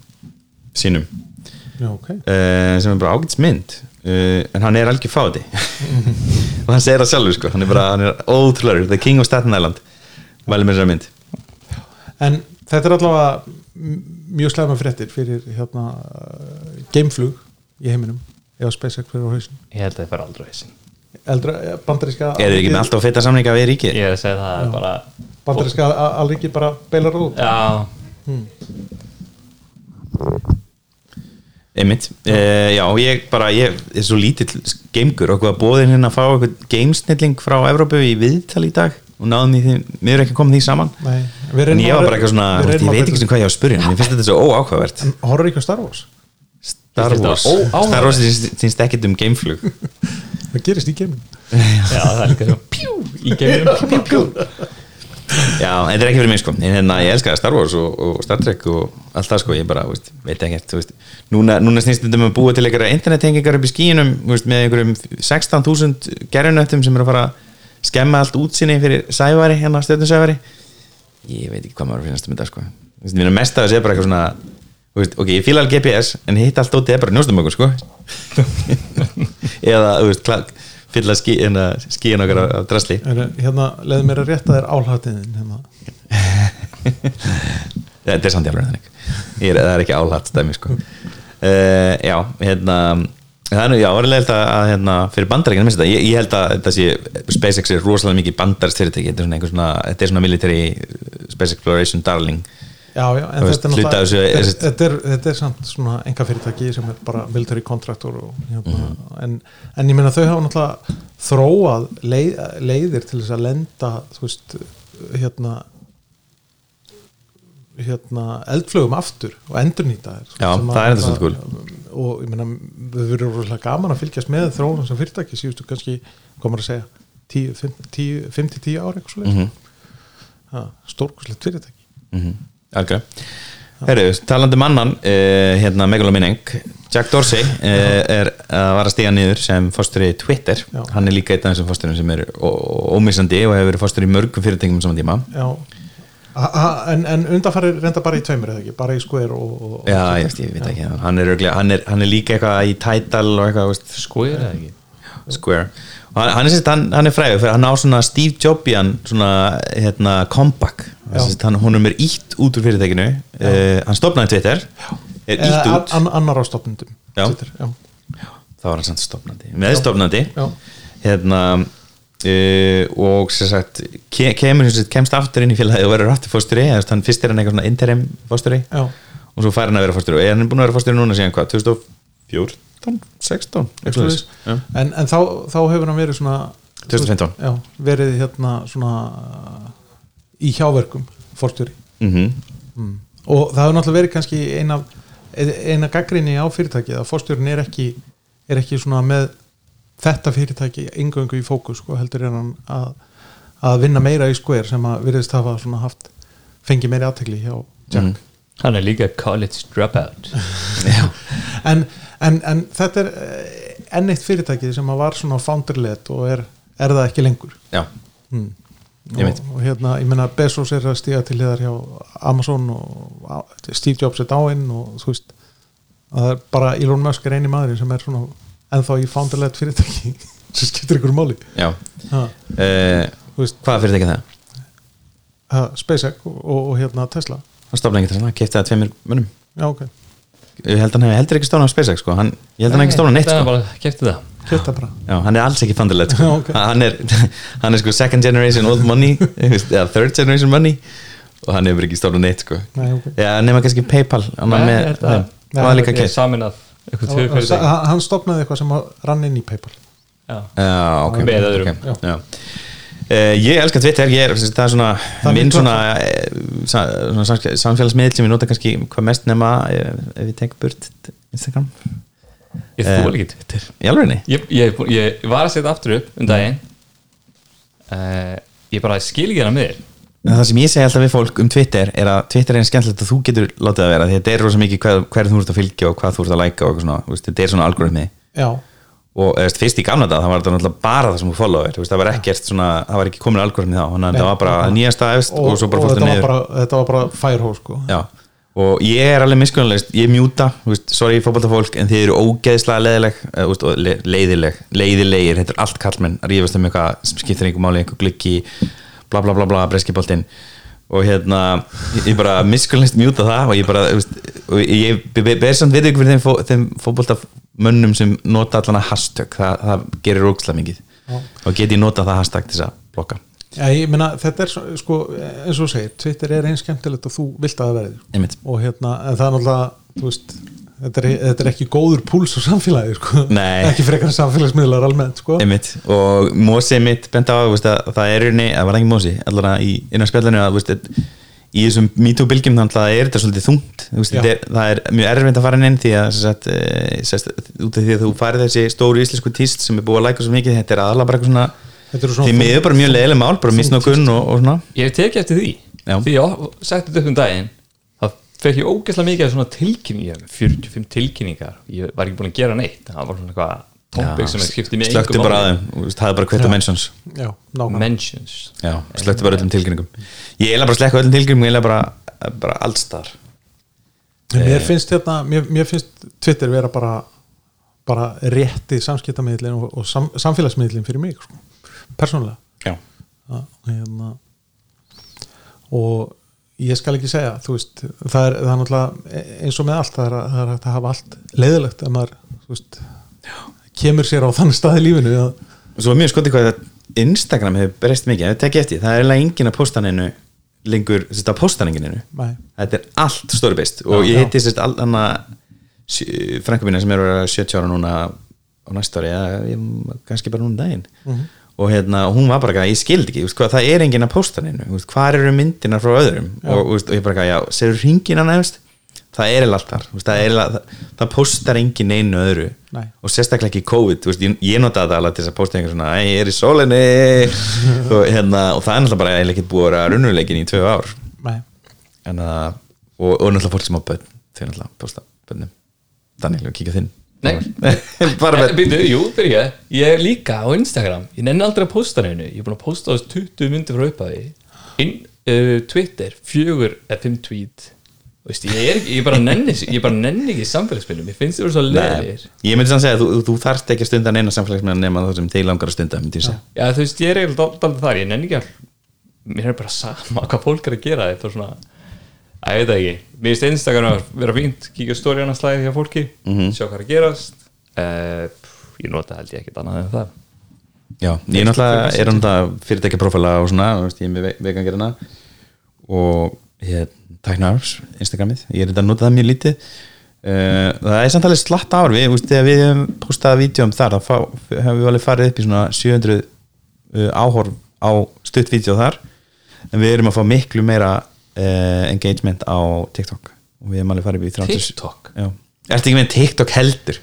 sínum. Já, ok. Uh, sem er bara ágætis mynd uh, en hann er algjör fáti. Og hann segir það sjálfur sko. Hann er bara, hann er ótrúlega, the king of Staten Island. Væli með þessar mynd. En þetta er allavega mjög slæma fréttir fyrir hérna gameflug í heiminum ef SpaceX fyrir á hausin Ég held að það fer aldrei hausin eldra, bandaríska er þið ekki með alltaf feta samninga við ríkið? Ég er að segja það er bara bandaríska alriki bara beilar út. Já, einmitt, uh, já, ég bara ég er svo lítill gamegur og hvað bóðin hérna að fá eitthvað gamesnilling frá Evrópu í viðtal í dag og náðum því, við erum ekki komið því saman. Nei, við en ég var bara eitthvað svona, ég veit ekki sem hvað ég á að spyrja mér finnst þetta svo horfður ekki á Star Wars? Star Wars. Star Wars syns ekkert um gameflug Það gerist í geiminn já, það er líka svo Pjú, í geiminum Pjú, pjú Já, en þetta er ekki fyrir mig sko. En hérna ég elska Star Wars og, og Star Trek og allt það sko, ég bara, veist, veit ekkert þú veist. núna, núna snýst þetta um að búa til einhverja internettengingar upp í skínum veist, með einhverjum 16.000 gerunöttum sem eru að fara að skemma allt útsinni fyrir sævari, hérna stjórnusævari ég veit ekki hvað maður finnast um þetta sko. Mér er mest að þessi er bara eitthvað svona þú veist, ok, ég fíla alveg GPS en hitt allt ótið er bara njóstumökkur sko. Eða, þú veist, fylla skí, hérna, skíin okkar af, drasli. Hérna, leði mér að rétta þér álhatiðin hérna. Ja, þetta er samt jafnlega þannig. Ég er, það er ekki álætt stæmi sko. uh, já, hérna er nú, já, orðilegt að, að hérna, fyrir bandarækina minnst þetta, ég, ég held að sé SpaceX er rosalega mikið bandarist fyrirtæki þetta er svona þetta er svona military uh, space exploration darling Já, já, en veist, þetta er er- þetta, er, þetta er samt svona enga fyrirtæki sem er bara military contractor og, hérna, Mhm. en, en ég meina þau hafa náttúrulega þróað leið, leiðir til þess að lenda þú veist, hérna hérna eldflögum aftur og endurnýta þær Já, það er þetta svolítið og ég meina við verðum rosalega gaman að fylgjast með þróunum sem fyrirtæki síðustu kannski, maður að segja 5-10 ári eitthvað svo mm mm. stórkuslegt fyrirtæki. -hmm. algjörlega. Herru, talandi um annan uh, hérna megalominning Jack Dorsey uh, er að vara að stiga niður sem fórstur í Twitter. Já. hann er líka einn af þessum fórsturum sem er ómissandi og hefur verið fórstur í mörgum fyrirtækjum saman tíma. Já A- a- en, en undanfari reynda bara í tveimur eða ekki, bara í Square og, og Já, ég, veist, ég veit ekki, hann er, örugglega- hann, er, hann er líka eitthvað í Tidal og eitthvað, veist, Square eða ekki? Square. Og hann, hann, er, sérst, hann, hann er fræður fyrir hann á svona Steve Jobbian svona, hérna, comeback. Já. sérst, hann, hún er mér ítt út úr fyrirtækinu. Uh, hann stopnaði Twitter. Er ítt Eða út, an, annar á stopnundum Já. já. þá var hann samt stopnandi meðstopnandi Já. hérna uh, og sem sagt ke kemur sem sagt, kemst aftur inn í félagi og verður aftur fórsturi hann fyrst er hann eitthvað svona interim fórsturi og svo fær hann að vera fórstjóri og hann er búin að vera fórstjóri núna síðan hvað, 2014, 16 eitthvað Svoleiðis. svoleiðis. Já. en, en þá, þá hefur hann verið svona 2015. já, verið hérna svona í hjáverkum fórstjóri Mhm. mm. og það hefur náttúrulega verið kannski eina, eina gaggrinni á fyrirtæki að fórstjórn er ekki er ekki svona með þetta fyrirtæki yngöngu í fókus sko, heldur hann að, að vinna meira í skver sem að virðist hafa haft fengið meiri aðtekli hjá Jack. Mhm. hann er líka college dropout. En, en, en þetta er eh, enn eitt fyrirtæki sem að var svona founderled og er, er það ekki lengur. Já, mm. Og, og hérna, ég meina Bezos er að stíga til hliðar hjá Amazon og Steve Jobs er dáinn og þú veist að það er bara Elon Musk er eini maður sem er svona ennþá í founderled fyrirtæki sem skiptir ykkur máli já. ha, Uh, þú veist, hvaða fyrirtæki er það? ha, SpaceX og, og, og hérna Tesla hann stofnaði ekki til hann, kefti það tveimur munum já ok, ég held að hann hefði heldur ekki stofnað á SpaceX sko. hann, ég held að hann hefði ekki stofnað neitt það er sko. bara kefti það Já, hann er alls ekki fandileg sko. Já, ok. hann, er, hann er sko second generation old money eða third generation money og hann hefur ekki stofnað neitt sko. Nei, ok. Já, nema kannski Paypal Nei, með er það- var líka Ég er keft samin af hann stopnaði eitthvað sem að rann inn í Paypal. Já. Já, ok Með öðrum. okay. Já. Uh, ég elska Twitter, ég er, það er svona Það minn minn svona, sa, svona samsk- samfélagsmiðl sem ég nota kannski hvað mest nema ef, ef ég tek burt Instagram. Ég Eh, þú ekki Twitter. ég, ég, ég var að setja aftur upp um daginn. Uh, Ég bara skil ekki hana með þér En það sem ég segi alltaf við fólk um Twitter er að Twitter er einn skemmtilegt að þú getur látið að vera því að þetta er rosa mikið hver, hver þú ert að fylgja og hvað þú ert að læka og svona, þetta er svona algoritmi. Já, og veist, fyrst í gamla dag það var þetta náttúrulega bara það sem þú followir það var ekkert svona, það var ekki komin algoritmi þá þannig að þetta var bara nýjasta efst og, og, og þetta, var bara, þetta var bara firehose sko. Og ég er alveg miskunnarlegst ég mjúta, sorry fótboltafólk en þið eru ógeðslega leiðileg uh, veist, og le, leiðileg, leiðilegir þetta er allt kallmenn að rífast um eitthvað sem skiptir einhver máli, einhver gluggi bla bla bla bla, breskiboltinn og hérna, ég, bara miskunnarlegst mjúta það og ég bara, veist og ég be- be- ber samt við ykkur fyrir þeim, fó, þeim fótboltamönnum sem nota allan að hashtag, það, það gerir ógeðslega mikið. Og get ég nota það hashtag til þess að blokka, já, ég meina, þetta er sko, eins og segir, Twitter er eins skemmtilegt og þú vilt að það verði. Og hérna, en það er náttúrulega þú veist, þetta er, þetta er ekki góður púls á samfélagi, sko, ekki frekar samfélagsmiðlar almennt, sko. Og Mósi mitt bent á þú veist, að það er einni, það var ekki Mósi allara í innan spjallinu að þú veist, í þessum MeToo-bylgjum þannig að það er þetta svolítið þungt. Þú veist, þetta er, það er mjög erfitt að fara inn því að sem sagt, e, sest, út af því að þú farið þessi stóru íslensku tíst sem er búið að læka svo mikið þetta er aðalega bara eitthvað svona Þetta eru svona því miður bara mjög leiðileg mál, bara misnokun og, og svona. Ég hef tekið eftir því. Já. Því ég setti þetta upp um daginn. Það fekk ég ógeðslega mikið af svona tilkynningar 45 tilkynningar. Ég var ekki búin að gera neitt Það var svona eitthvað topic sem skiptið mig slökti bara aðeim, það er bara á mentions. Já, Mentions. Já, slökti bara öllum tilkynningum. Ég er bara slekka öllum tilkynningum ég er bara, bara allstar En Eh. mér finnst hérna, mér, mér finnst Twitter vera bara bara rétti samskiptamiðlin og, og sam, samfélagsmiðlin fyrir mig sko. persónulega. Já, að, hérna, og ég skal ekki segja þú veist, það er, það er náttúrulega eins og með allt, það er, að- það er að hafa allt leiðilegt ef maður þú veist, kemur sér á þann stað í lífinu að, svo mjög skotið hvað að Instagram hefur breyst mikið, ef þið tekið eftir það er eiginlega engin að posta neinu lengur, þetta posta enginu Nei. þetta er allt stóri beist og ég Já. hitti sérst all hana frænkumina sem eru að 70 ára núna á næsta ári, eða ég- kannski bara núna um daginn Mhm. Og hérna, hún var bara eitthvað, ég skildi ekki, hvað, það er engin að posta veist, hvað eru myndinar frá öðrum? Og, og ég bara, eitthvað, já, segir ringina nefnst það er eiginlega allt þar, þú veist, það, það, það postar engin einu öðru. Nei. og sérstaklega ekki COVID, veist, ég, ég notaði það alveg til þess að posta einhver svona, "Æ, ég er í sólinni. Og, hérna, og það er náttúrulega bara eiginlega ekki búið að vera runnuleikin í tvö ár. En að, og, og náttúrulega fólk sem á börn þau náttúrulega posta börnum. Daniel, kíka þinn Nei. bara Eh, jú, byrja. Ég er líka á Instagram. Ég nenni aldrei að posta neinu. Ég er búin að posta þess 20 myndir frá uppaði In, uh, Twitter, fjögur eða fimm tweet. Veist, ég, er, ég bara nenni Ég bara nenni ekki samfélagsminnum Ég finnst þið vera svo Nei, leðir ég myndi sann segja að þú, þú, þarft ekki að stunda neina samfélagsmeðan nema það sem þeir langar að stunda Já, þú veist, ég er eiginlega daldið þar. Ég nenni ekki all Mér er bara sama hvað fólk er að gera. Þetta svona ég veit ekki. Mér finnst Instagram að vera fínt. Kíkja stóriðan að slæði hjá fólki. Sjá hvað er að gerast. Uh, Ég nota held ég ekkert annað en það. Já, ég náttúrulega er þetta fyrirtækja profila og svona, þú veist, ég er með vegangerina og ég tæknar Instagramið, ég er þetta að nota það mjög lítið. Uh, það er samt alveg slatt ár. Við, veist, þegar við hefum postaði vídjum þar, þá hefum við alveg farið upp í svona 700 uh, áhorf á stutt vídeo þar. En við erum að fá miklu meira engagement á TikTok. Og við hefum alveg farið í 30 TikTok? Já, ertu ekki með TikTok heldur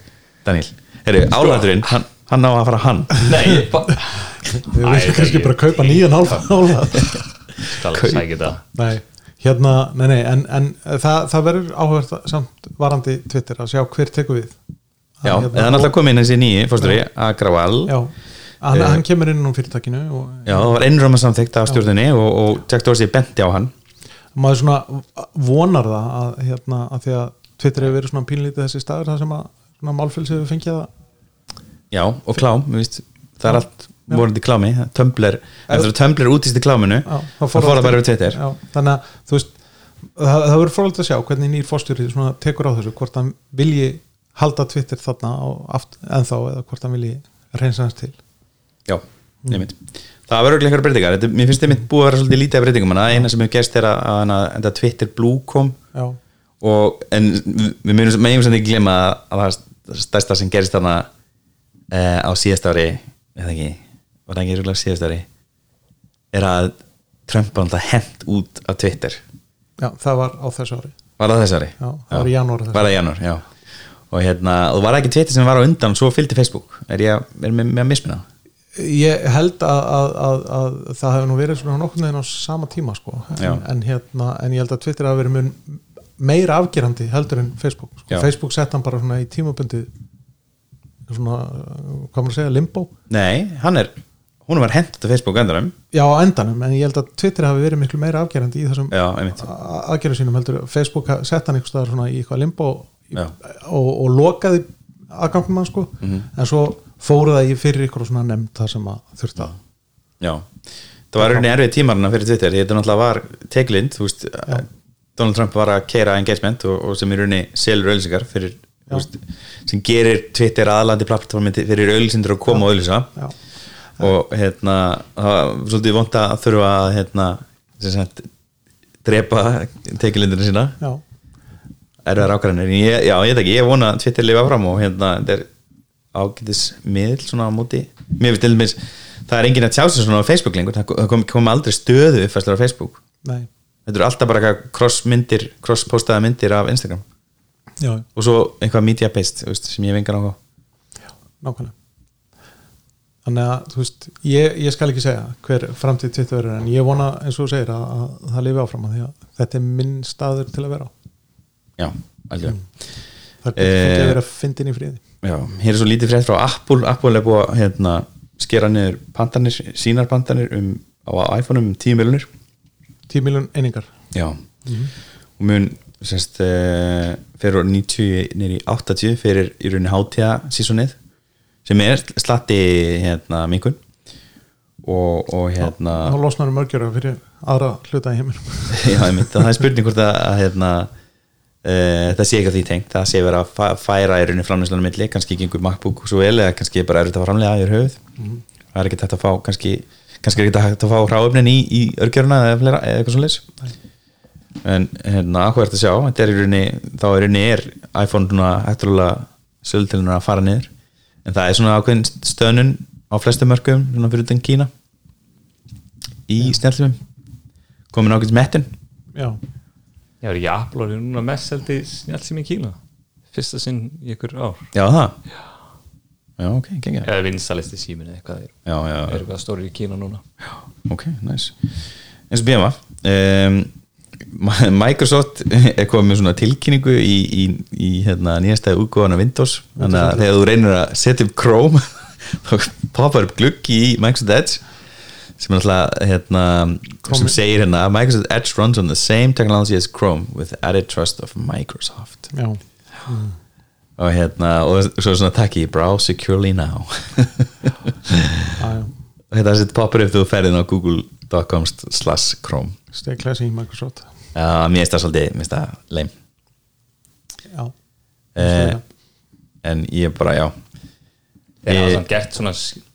Daniel, herru, álæðurinn hann, hann á að fara hann. Nei, Við viljum kannski bara kaupa nýjan hálfa skal sækja það. Nei, hérna, nei, nei, en, en það, það verður áhverð samt varandi Twitter að sjá hver tekur við. Já, Að, eða hann alltaf komið inn þessi nýji fórsturi, Agrawal. Já, hann, Eh. hann kemur inn úr fyrirtækinu og Já, það var einröma samþykkt af stjórnunni og, og Jack Dorsey benti á hann maður svona vonar það að, hérna, að því að Twitter hefur verið svona pínlítið þessi staður það sem að svona málfélsi hefur fengið að Já, og klám, veist, það er allt vorandi klámi, Tumblr eftir að Tumblr útýsti kláminu Já, þá fór það bara við Twitter. Já, þannig að þú veist það, það verður frólægt að sjá hvernig nýr fórstjóri svona tekur á þessu, hvort hann vilji halda Twitter þarna aft, ennþá eða hvort hann vilji reynsa hans til. Já, einmitt Það verður ekki einhverja breytingar, Þetta- mér finnst einmitt búið að vera svolítið lítið af breytingum. En eina sem hefur gerst er að, að, Twitter Blue kom. Og, en við meðjum sem ekki glemma að það stærsta sem gerist þarna uh, á síðast ári. Eða ekki, var það ekki rúglega síðast ári? Er að Trump var alltaf hent út af Twitter. Já, það var á þessu ári. Var það þess ári? Já, það var í janúar þessu var það í janúar, já. Og hérna, og var það ekki Twitter sem var á undan svo fylgdi Facebook, er ég er með, með að misminna Ég held að, að, að, að það hefur nú verið svona nokkurn veginn á sama tíma sko. En, en, hérna, en ég held að Twitter hafi verið mun meira afgerandi heldur en Facebook sko. Facebook sett hann bara svona í tímabundi svona, hvað maður að segja, limbo. Nei, hann er, hún var hent út af Facebook endanum. Já, á endanum, en ég held að Twitter hafi verið miklu meira afgerandi í þessum aðgerðu sínum heldur. Facebook sett hann staðar svona í eitthvað limbo í, og, og lokaði aðgangum hann sko. Mhm. en svo fóru það í fyrir ykkur svona nefnd það sem að þurfti að Já, það var rauninni erfið tímarna fyrir Twitter, þetta náttúrulega var teklind, þú veist, Donald Trump var að keira engagement og, og sem í rauninni selur auðlýsingar fyrir, þú veist, sem gerir Twitter aðlandi plattformi fyrir auðlýsindur að koma og auðlýsa Já. og hérna, það var svolítið vont að þurfa að hérna, sem sagt drepa tekilindina sína. Já, en ég, já, ég veit ekki, ég vona að Twitter lifa fram og hérna, þetta er ágætis miðl svona á móti. Mér finnst til dæmis, það er enginn að tjá sig svona á Facebook lengur, það kom, kom aldrei stöðu uppfæslar á Facebook, nei, þetta eru alltaf bara cross-myndir, cross-postaða myndir af Instagram. Já, og svo eitthvað media-based, þú veist, sem ég vengar á. Nákvæmlega. Þannig að, þú veist, ég, ég skal ekki segja hver framtíð Twitter verður en ég vona eins og þú segir að, að það lifi áfram að því að þetta er minn staður til að vera. Á já, algjörlega. Það er betur Eh, fólki að vera fyndin í fríði já, hér er svo lítið frétt frá Apple. Apple er búið að hérna, skera niður pantanir, sínar pantanir um, á iPhone um 10 miljonir 10 miljón einingar. Já. Og mun semst fyrir úr 90 nýri 80 fyrir í rauninni hátíða sísonið sem er slatti hérna minkun. Og, og hérna þá losnar um mörgjara fyrir aðra hluta í heiminum. Já, einmitt, það er spurning hvort að, að hérna það sé ekki að því tengt. Það sé verið að færa í rauninni framlýslanum milli. Kannski gengur MacBook svo vel eða kannski bara er þetta framlega yfir höfuð. Það er ekki hægt að fá kannski, kannski er ekki hægt að fá ráöfnin í, í örgjöruna eða, eða eitthvað svo leys en hérna áhverjast að sjá. Þetta er í rauninni, þá í rauninni er iPhone svona eftirlega söldilinu að fara niður. En það er svona ákveðin stöðnun á flestu mörgum svona fyrir utan Kína. Í snjálfum komin ákveðin mettin já, Já, er Apple orðið núna mest seldi snjálfsým í Kína? Fyrsta sinn í ykkur ár. Já það? Já. Ok, gengja eða vinsalisti síminu eitthvað. Er, já, já, er eitthvað stóri í Kína núna? Ok, nice. Eins og BMA um, Microsoft er komið með svona tilkynningu í, í, í hérna, nýjastæði útgóðana Windows. Þannig að þegar þú reynir að setja upp Chrome þá poppar upp gluggi í Microsoft Edge sem er alltaf hérna, sem segir hérna Microsoft Edge runs on the same technology as Chrome with added trust of Microsoft. Já, og hérna, og svo er svona takki browse securely now. Og þetta þetta poppar upp þú ferðin á google.com slash Chrome. Stay classy Microsoft. Já, mér finnst það svolítið, mér finnst það leim já, eh, En ég bara, já. Þeir hafa Ég- samt gert svona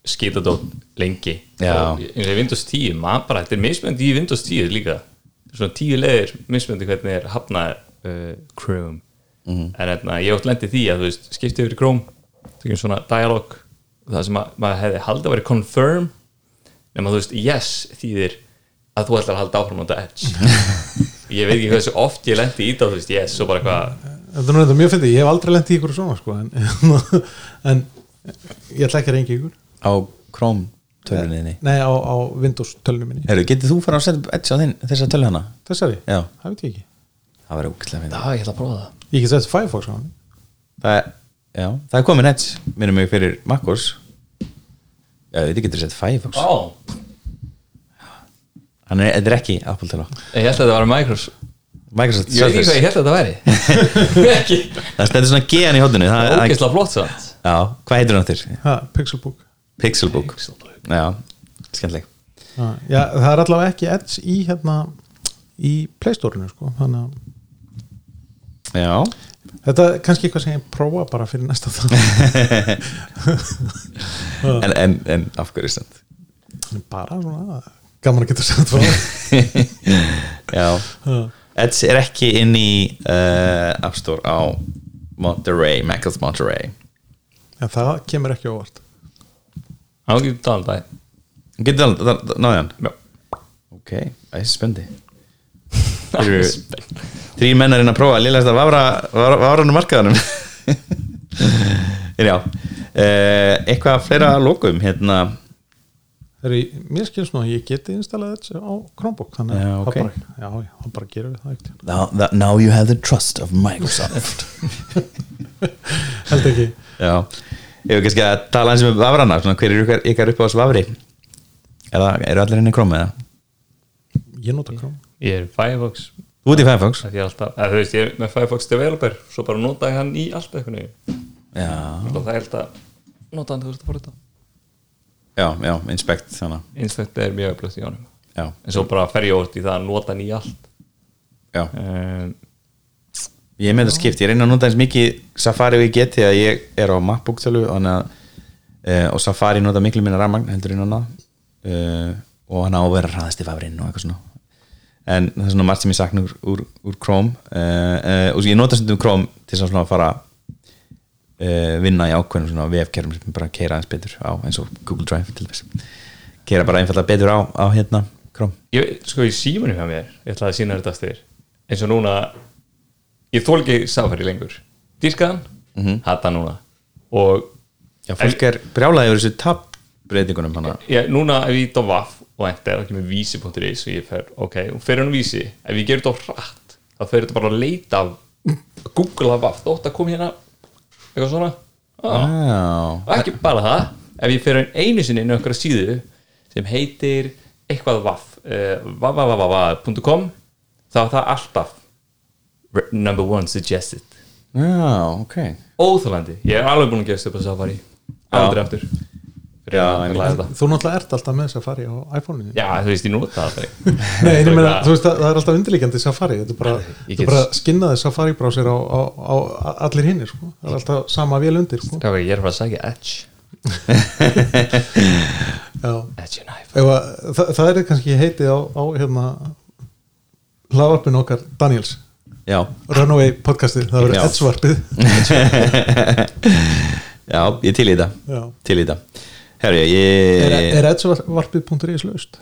skitadótt lengi. Já. og eins og í Windows 10 maður bara, þetta er mismöndi í Windows 10 líka. Svona tíu leðir mismöndi hvernig er hafnað uh, Chrome. Mhm. en hérna, ég átt lendi því að þú veist, skipti yfir í Chrome tökum svona dialog það sem að, maður hefði haldið að vera confirm nema þú veist, yes þýðir að þú ætlar að halda áfram á þetta edge. Ég veit ekki hversu oft ég lendi í það þú veist, yes, svo bara eitthvað þetta er mjög fyndið, ég hef aldrei lent í ykkur svona sko, en, en ég ætla ekki að reyngi ykkur á Chrome tölunniðinni nei, á, á Windows tölunum minni Herru, getið þú fara að setja Edge á þinn þessa tölu hana? þessari, Já, það veit ég ekki. Það var ógæslega já, fyndið ég ætla að prófa það. Ég get sett Firefox á hann. Það er, já, það er komin Edge minnum mig fyrir MacOS. Já, þetta getur sett Firefox. Ó, Hann er, þetta er ekki Apple tala ég held að þetta var Microsoft. Microsoft ég veit ekki hvað ég held að þetta væri. Ekki, Það stendur svona G-an í hóttunni það, það, ógeðslega flott samt. Já, hvað heitir hann þér? ha, Pixelbook Pixelbook. Já, skemmtileg. Já, það er allavega ekki Edge í hérna í Play Store-inu sko, þannig að Já, þetta er kannski eitthvað sem ég prófa bara fyrir næsta það en, en, en af hverju stand bara svona gaman að geta sett frá. Já. Edge er ekki inn í uh, App Store á Monterey, Maccles Monterey. Já, það kemur ekki óvart á ekki tala um það Getur það, það, það náði hann? Já. Ok, það er spendi. Þeir eru þrý menn að reyna að prófa að liðast að vafra, vafra, vafranum markaðanum En já uh, Eitthvað fleira lokum hérna? Ég, mér skilst nú að ég geti installað Edge á Chromebook þannig Já, að ok. það bara, já, já, það bara gerum við það ekkert now, that, now you have the trust of Microsoft. Held ekki. Já, ég hef kannski að tala eins um vafrana, svona, hver er ykkar, ykkar upp á þessu vafri? Eða eru allir henni krómið eða? ég nota Chrome. Ég er Firefox. Þú ert í Firefox? Það er alltaf, eða, þú veist, ég er með Firefox developer svo bara nota ég hann í allt eitthvað Já, og það er alltaf nota hann þú veist að þetta já, já, inspect þannig Inspect er mjög öflugt í honum. Já, en svo bara fer ég ótt í það að nota hann í allt. Já. Um, Ég er með þetta skipt, ég reyna að nota eins mikið Safari og ég geti að ég er á MacBook tölu þannig að uh, og Safari nota miklu minna rafmagn heldur en annað. Uh, og hann á að vera hraðast í fafrinn og eitthvað svona. En það er svona margt sem ég sakna úr, úr, úr Chrome. Uh, og ég nota stundum Chrome til þess að svona fara vinna í ákveðnum svona vefkerfum sem bara keira aðeins betur á eins og Google Drive til þess keira bara einfallega betur á, á hérna Chrome. Ég, sko í símanum hjá mér ég ætlaði að sína þetta styrir eins og núna ég þól ekki Safari lengur. Dýrkaðan, mm -hmm. hata núna. Og Já, fólk er brjálaði yfir þessu tab-breytingunum hana. Ég, núna ef ég ít á vaff og enter þá kemur vísi.is og ég fer, ok, og fer hann vísi. Ef ég gerir þetta á hratt þá fer þetta bara að leita af Google af vaff, þótt að koma hérna eitthvað svona. Ah. Já, og ekki bara það. Ef ég fer einu sinni inn á einhverja síðu sem heitir eitthvað vaff uh, vaffavaffava.com þá er það alltaf number one suggested. Já, ok. Óþálandi, ég er alveg búin að gerast upp á Safari. Aldrei aftur Já, að þetta. þú náttúrulega ert alltaf með Safari á iPhone-inu. Já, þú veist, ég nota það. Nei, en ég meina, þú veist, það, er alltaf undirlíkjandi Safari, þetta er bara, get- bara skinnaði Safari brásir á, á, á allir hinnir, sko. það er alltaf sama vel undir, sko. Já, ég er bara að sagja Edge. Edge and iPhone. Ef að, það, það er kannski heitið á, á hérna hlaðvarpinu okkar Daniels, Runaway podcastið, það verður Edgevarpið já, ég til í Já. Til í þetta. Herri, Er, ég er edgevarpið.is laust?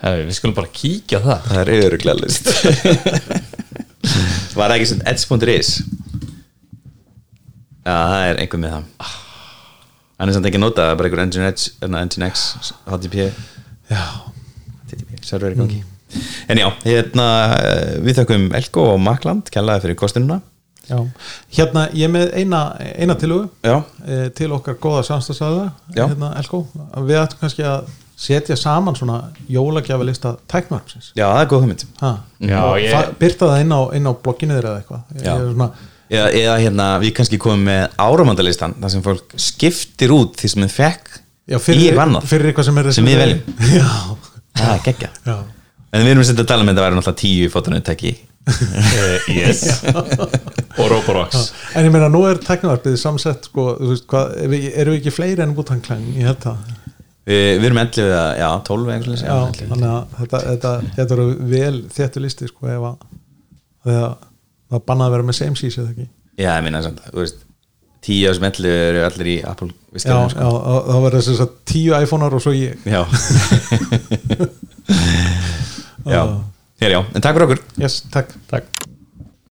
Hefur, við skulum bara kíkja á það. Það er öruglega list Var það ekki sem edge.is Já, það er einhver með það. Hann er samt ekki nota það er bara einhver Engine Edge, hérna, Engine X HTTP, Já, HTTP server í gangi En já, hérna eh, við þökkum Elko og Makland kjallaði fyrir kostununa já. Hérna, ég með eina, eina tilugu Já, e, til okkar góða samstagsæða hérna, Elko, við ættum kannski að setja saman svona jólagjafalista tæknvarpsins já, það er góð hugmynd ha. Já, Og ég- birta það inn á, inn á blogginu þeirra eða eitthvað Ég Já. er svona, eða, eða hérna, við kannski komum með áramandalistan þar sem fólk skiptir út því sem þið fekk já, í fyrir, vannað fyrir eitthvað sem er Sem við veljum. já, það er geggja já. En við erum að setja að tala með þetta væri náttúrulega tíu fótunutæki uh, Yes. Og Roborox. En ég meina nú er tæknvarpið samsett sko, þú veist, hvað, eru við, erum við ekki fleiri en bútanklæn, ég held það. Við, við erum endlið við að, já, 12 eitthvað já, já, þannig að þetta, þetta, þetta eru vel þéttu listi sko, ef að það bannaði að vera með same seas eða ekki? Já, ég minna samt, þú veist tíu þessum endlið eru allir í Apple já, visskjörnum, já, þá verður þess að tíu iPhone-ar og svo ég. Já. já. já, Hér já, en takk fyrir okkur. Yes, takk. Takk